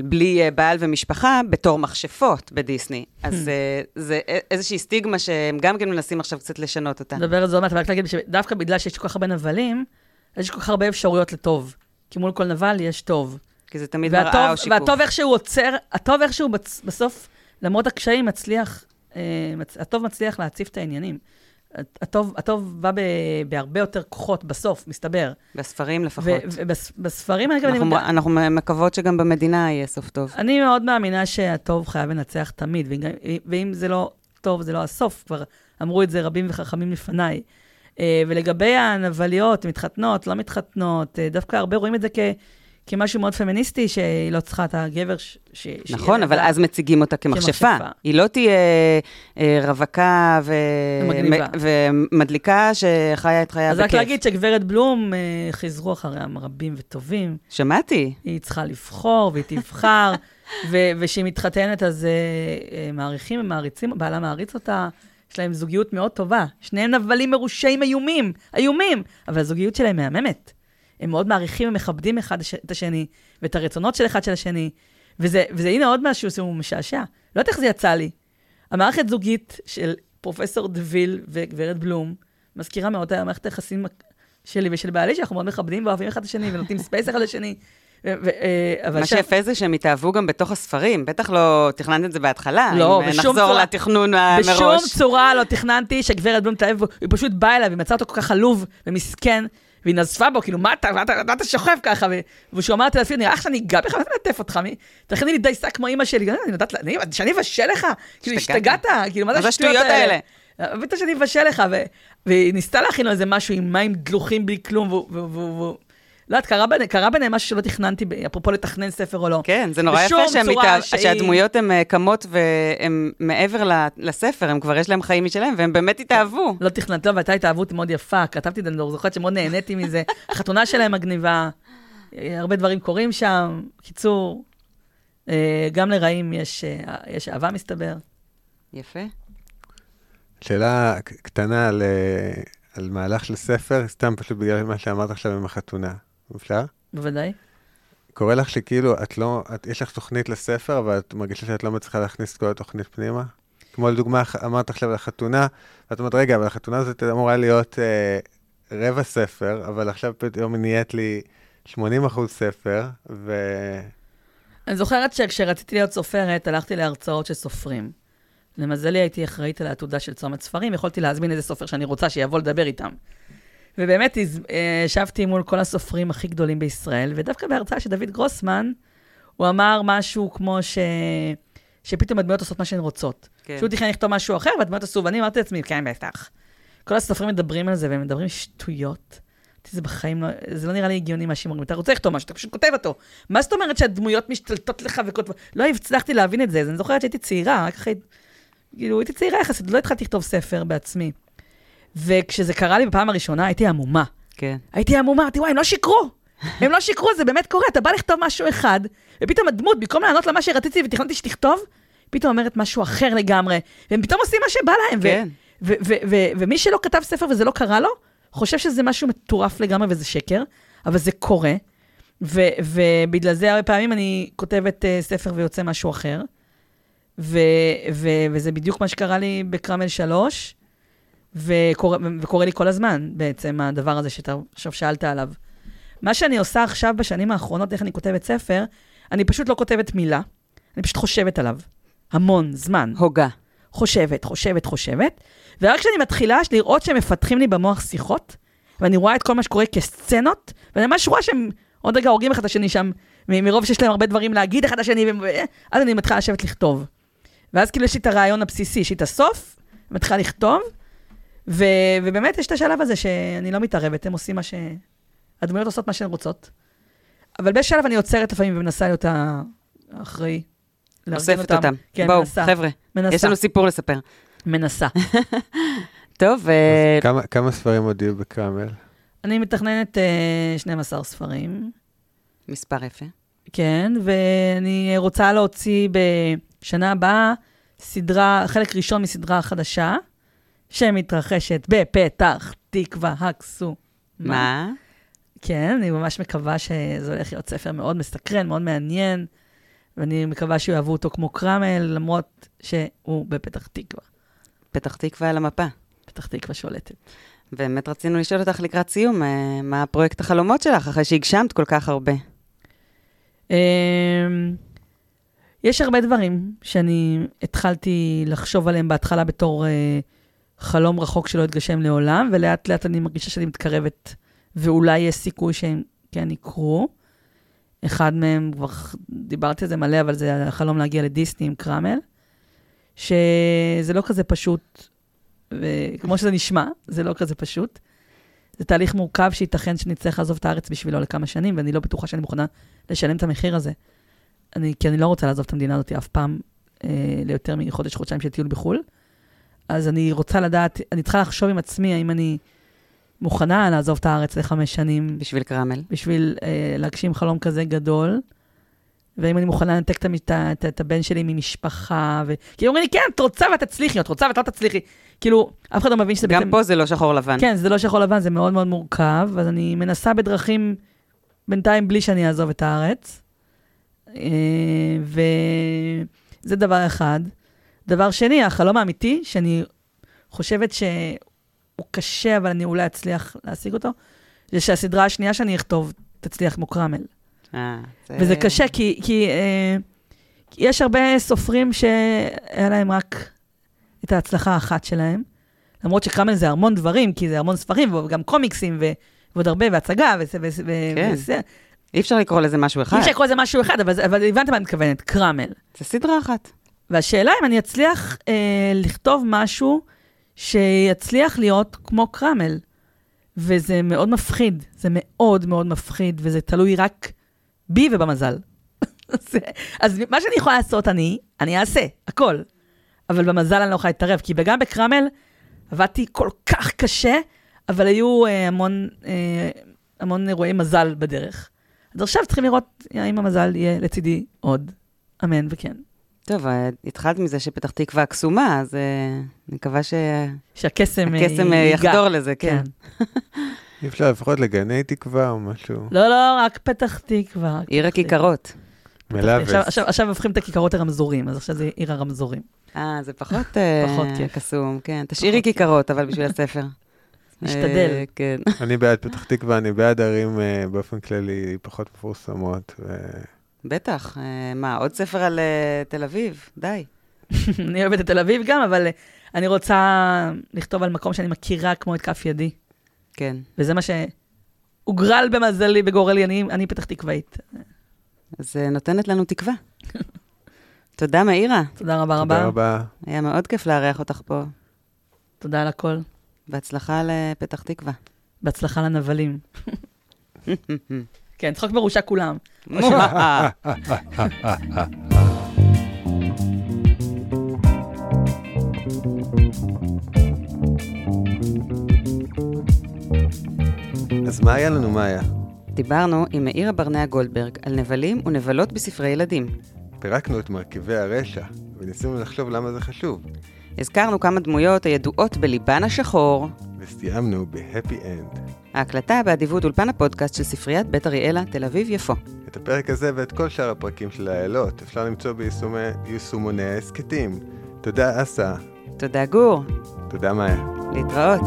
בלי בעל ומשפחה בתור מכשפות בדיסני. אז זה איזושהי סטיגמה שהם גם כן מנסים עכשיו קצת לשנות אותה. נדבר על זה עוד מעט, אבל רק להגיד שדווקא בגלל שיש כל כך הרבה נבלים, יש כל כך הרבה אפשרויות לטוב. כי מול כל נבל יש טוב. כי זה תמיד מראה או שיקוף. והטוב איך שהוא עוצר, הטוב איך שהוא בסוף, למרות הקשיים, מצליח, אה, הטוב מצליח להציף את העניינים. הטוב, הטוב בא ב, בהרבה יותר כוחות בסוף, מסתבר. בספרים לפחות. ובספרים האלה, אני, אנחנו, אנחנו מקוות שגם במדינה יהיה סוף טוב. אני מאוד מאמינה שהטוב חייב לנצח תמיד, וגם, ואם זה לא טוב, זה לא הסוף, כבר אמרו את זה רבים וחכמים לפניי. אה, ולגבי הנבליות, מתחתנות, לא מתחתנות, אה, דווקא הרבה רואים את זה כ... כמשהו מאוד פמיניסטי, שהיא לא צריכה את הגבר ש... ש... נכון, אבל אז מציגים אותה כמכשפה. כמכשפה. היא לא תהיה אה, רווקה ו... ומדליקה שחיה את חייה אז בכיף. רק להגיד שגברת בלום, אה, חזרו אחריה רבים וטובים. שמעתי. היא צריכה לבחור, והיא תבחר, ו- וכשהיא מתחתנת אז מעריכים ומעריצים, בעלה מעריץ אותה, יש להם זוגיות מאוד טובה. שניהם נבלים מרושעים איומים, איומים, אבל הזוגיות שלהם מהממת. הם מאוד מעריכים ומכבדים אחד את השני, ואת הרצונות של אחד של השני, וזה, וזה הנה עוד משהו שהוא משעשע. לא יודעת איך זה יצא לי. המערכת זוגית של פרופסור דוויל וגברת בלום, מזכירה מאוד את המערכת היחסים שלי ושל בעלי, שאנחנו מאוד מכבדים ואוהבים אחד את השני, ונותנים space אחד לשני. אה, מה שם- שיפה זה שהם התאהבו גם בתוך הספרים. בטח לא תכננת את זה בהתחלה. לא, אם בשום נחזור צורה. לתכנון אה, מראש. בשום צורה לא תכננתי שגברת בלום תאהב בו, היא פשוט באה אליו, היא מצאה אותו כל כך עלוב ומסכן, והיא נזפה בו, כאילו, מה אתה, מה אתה, מה אתה שוכב ככה? וכשהוא אמר לה, נראה לך שאני אגע בך, מה אתה מלטף אותך? מי- תכיני לי דייסה כמו אימא שלי, אני יודעת, אני- שאני אבשל לך? כאילו, השתגעת. כאילו, מה זה השטויות האלה? בטח שאני אבשל לך, והיא ניסתה להכין לו איזה משהו עם מים דלוחים בלי כלום, והוא- לא יודעת, קרה ביניהם- קרה ביניהם משהו שלא תכננתי, אפרופו לתכנן ספר או לא. כן, זה נורא יפה שהם מתאהב- שהיא- שהדמויות הן אה, קמות והן מעבר לספר, הם כבר יש להם חיים משלהם, והם באמת התאהבו. לא תכננתי, לא, והייתה התאהבות מאוד יפה, כתבתי את זה, אני זוכרת שמאוד נהניתי מזה. החתונה שלהם מגניבה, אה, הרבה דברים קורים שם. קיצור, אה, גם לרעים יש, יש אהבה, מסתבר. יפה. שאלה קטנה על, על מהלך של ספר, סתם פשוט בגלל מה שאמרת עכשיו עם החתונה. אפשר? בוודאי. קורה לך שכאילו, את לא, את, יש לך תוכנית לספר, אבל את מרגישה שאת לא מצליחה להכניס את כל התוכנית פנימה? כמו לדוגמה, אמרת עכשיו על החתונה, ואת אומרת, רגע, אבל החתונה הזאת אמורה להיות אה, רבע ספר, אבל עכשיו פתאום נהיית לי 80 אחוז ספר, ו... אני זוכרת שכשרציתי להיות סופרת, הלכתי להרצאות של סופרים. למזלי הייתי אחראית על העתודה של צומת ספרים, יכולתי להזמין איזה סופר שאני רוצה שיבוא לדבר איתם. ובאמת אה, ישבתי מול כל הסופרים הכי גדולים בישראל, ודווקא בהרצאה של דוד גרוסמן, הוא אמר משהו כמו ש... שפתאום הדמויות עושות מה שהן רוצות. כן. שהוא תכנן לכתוב משהו אחר, והדמויות עשו, ואני אמרתי לעצמי, כן, בטח. כל הסופרים מדברים על זה, והם מדברים שטויות. זה בחיים לא, זה לא נראה לי הגיוני מה שהם אומרים. אתה רוצה לכתוב משהו, אתה פשוט כותב אותו. מה זאת אומרת שהדמויות משתלטות לך וכותבות? לא הצלחתי להבין את זה, אז אני זוכרת שהייתי צעירה, רק אחרי, כאילו, הייתי צעירה יחסית, לא התחלתי לכתוב ספר בעצמי. וכשזה קרה לי בפעם הראשונה, הייתי עמומה. כן. הייתי עמומה, אמרתי, וואי, הם לא שיקרו. הם לא שיקרו, זה באמת קורה. אתה בא לכתוב משהו אחד, ופתאום הדמות, במקום לענות למה שרציתי ותכננתי שתכתוב, פתאום אומרת משהו אחר לגמרי, והם פתאום עושים מה שבא להם. כן. ומי שלא כתב ספר וזה לא קרה לו, חושב שזה משהו מטורף לגמרי וזה שקר, אבל זה קורה. ובגלל זה הרבה פעמים אני כותבת uh, ספר ויוצא משהו אחר. ו- ו- וזה בדיוק מה שקרה לי בקרמל 3, וקורה, וקורה לי כל הזמן בעצם, הדבר הזה שאתה עכשיו שאלת עליו. מה שאני עושה עכשיו בשנים האחרונות, איך אני כותבת ספר, אני פשוט לא כותבת מילה, אני פשוט חושבת עליו. המון זמן. הוגה. חושבת, חושבת, חושבת, ורק כשאני מתחילה לראות שהם מפתחים לי במוח שיחות, ואני רואה את כל מה שקורה כסצנות, ואני ממש רואה שהם עוד רגע הורגים אחד השני שם, מרוב שיש להם הרבה דברים להגיד אחד לשני, אז אני מתחילה לשבת לכתוב. ואז כאילו יש לי את הרעיון הבסיסי, יש לי את הסוף, מתחילה לכתוב, ו- ובאמת יש את השלב הזה שאני לא מתערבת, הם עושים מה ש... הדמויות עושות מה שהן רוצות. אבל בשלב אני עוצרת לפעמים ומנסה להיות האחראי. אוספת אותם. אותם. כן, בואו, מנסה. חבר'ה, מנסה. יש לנו סיפור לספר. מנסה. טוב, ו... כמה, כמה ספרים עוד יהיו בקרמל? אני מתכננת uh, 12 ספרים. מספר יפה. כן, ואני רוצה להוציא בשנה הבאה סדרה, חלק ראשון מסדרה חדשה, שמתרחשת בפתח תקווה הקסו. מה? כן, אני ממש מקווה שזה הולך להיות ספר מאוד מסקרן, מאוד מעניין, ואני מקווה שיאהבו אותו כמו קרמל, למרות שהוא בפתח תקווה. פתח תקווה על המפה. פתח תקווה שולטת. באמת רצינו לשאול אותך לקראת סיום, אה, מה הפרויקט החלומות שלך, אחרי שהגשמת כל כך הרבה? אמ, יש הרבה דברים שאני התחלתי לחשוב עליהם בהתחלה בתור אה, חלום רחוק שלא יתגשם לעולם, ולאט לאט אני מרגישה שאני מתקרבת, ואולי יש סיכוי שהם כן יקרו. אחד מהם, כבר דיברתי על זה מלא, אבל זה החלום להגיע לדיסני עם קרמל, שזה לא כזה פשוט, וכמו שזה נשמע, זה לא כזה פשוט. זה תהליך מורכב שייתכן שנצטרך לעזוב את הארץ בשבילו לכמה שנים, ואני לא בטוחה שאני מוכנה לשלם את המחיר הזה. אני, כי אני לא רוצה לעזוב את המדינה הזאת אף פעם אה, ליותר מחודש, חודשיים של טיול בחו"ל. אז אני רוצה לדעת, אני צריכה לחשוב עם עצמי האם אני מוכנה לעזוב את הארץ לחמש שנים. בשביל קרמל. בשביל אה, להגשים חלום כזה גדול. ואם אני מוכנה לנתק את, את, את, את הבן שלי ממשפחה, ו... כי אומרים לי, כן, את רוצה ואת תצליחי, את רוצה ואת לא תצליחי. כאילו, אף אחד לא מבין שזה גם בעצם... פה זה לא שחור לבן. כן, זה לא שחור לבן, זה מאוד מאוד מורכב, אז אני מנסה בדרכים, בינתיים בלי שאני אעזוב את הארץ. אה, וזה דבר אחד. דבר שני, החלום האמיתי, שאני חושבת שהוא קשה, אבל אני אולי אצליח להשיג אותו, זה שהסדרה השנייה שאני אכתוב תצליח כמו קרמל. אה, זה... וזה קשה, כי, כי אה, יש הרבה סופרים שהיה להם רק את ההצלחה האחת שלהם, למרות שקרמל זה המון דברים, כי זה המון ספרים, וגם קומיקסים, ו, ועוד הרבה, והצגה, וזה, וזה, כן. וזה. אי אפשר לקרוא לזה משהו אחד. אי אפשר לקרוא לזה משהו אחד, אבל, אבל הבנת מה אני מתכוונת, קרמל. זה סדרה אחת. והשאלה אם אני אצליח אה, לכתוב משהו שיצליח להיות כמו קרמל. וזה מאוד מפחיד, זה מאוד מאוד מפחיד, וזה תלוי רק בי ובמזל. אז מה שאני יכולה לעשות אני, אני אעשה, הכל. אבל במזל אני לא יכולה להתערב, כי גם בקרמל עבדתי כל כך קשה, אבל היו אה, המון, אה, המון אירועי מזל בדרך. אז עכשיו צריכים לראות האם המזל יהיה לצידי עוד. אמן וכן. טוב, אה, התחלת מזה שפתח תקווה קסומה, אז uh, אני מקווה ש... שהקסם הקסם יחדור לזה, כן. כן. אי אפשר לפחות לגני תקווה או משהו? לא, לא, רק פתח תקווה. עיר. הכיכרות. מלאבס. עכשיו- הופכים את הכיכרות לרמזורים, אז עכשיו זה עיר הרמזורים. אה, זה פחות אה. קסום, כן. תשאירי כיכרות, אבל בשביל הספר. משתדל. אה, כן. אני בעד פתח תקווה, אני בעד ערים אה, באופן כללי פחות מפורסמות. בטח. אה, מה, עוד ספר על אה, תל אביב? די. אני אוהבת את תל אביב גם, אבל אה, אני רוצה לכתוב על מקום שאני מכירה כמו את כף ידי. כן. וזה מה שהוגרל במזלי, בגורלי, אני, אני פתח תקוואית. אז נותנת לנו תקווה. תודה, מאירה. תודה רבה תודה רבה. רבה. היה מאוד כיף לארח אותך פה. תודה על הכל. בהצלחה לפתח תקווה. בהצלחה לנבלים. כן, צחוק מרושע כולם. אז מה היה לנו, מה היה? דיברנו עם מאירה ברנע גולדברג על נבלים ונבלות בספרי ילדים. פירקנו את מרכיבי הרשע, וניסינו לחשוב למה זה חשוב, הזכרנו כמה דמויות הידועות בליבן השחור. וסיימנו בהפי אנד. ההקלטה באדיבות אולפן הפודקאסט של ספריית בית אריאלה, תל אביב-יפו. את הפרק הזה ואת כל שאר הפרקים של האלות אפשר למצוא ביישומוני ההסכתים. תודה אסה, תודה, גור. תודה מאיה. להתראות.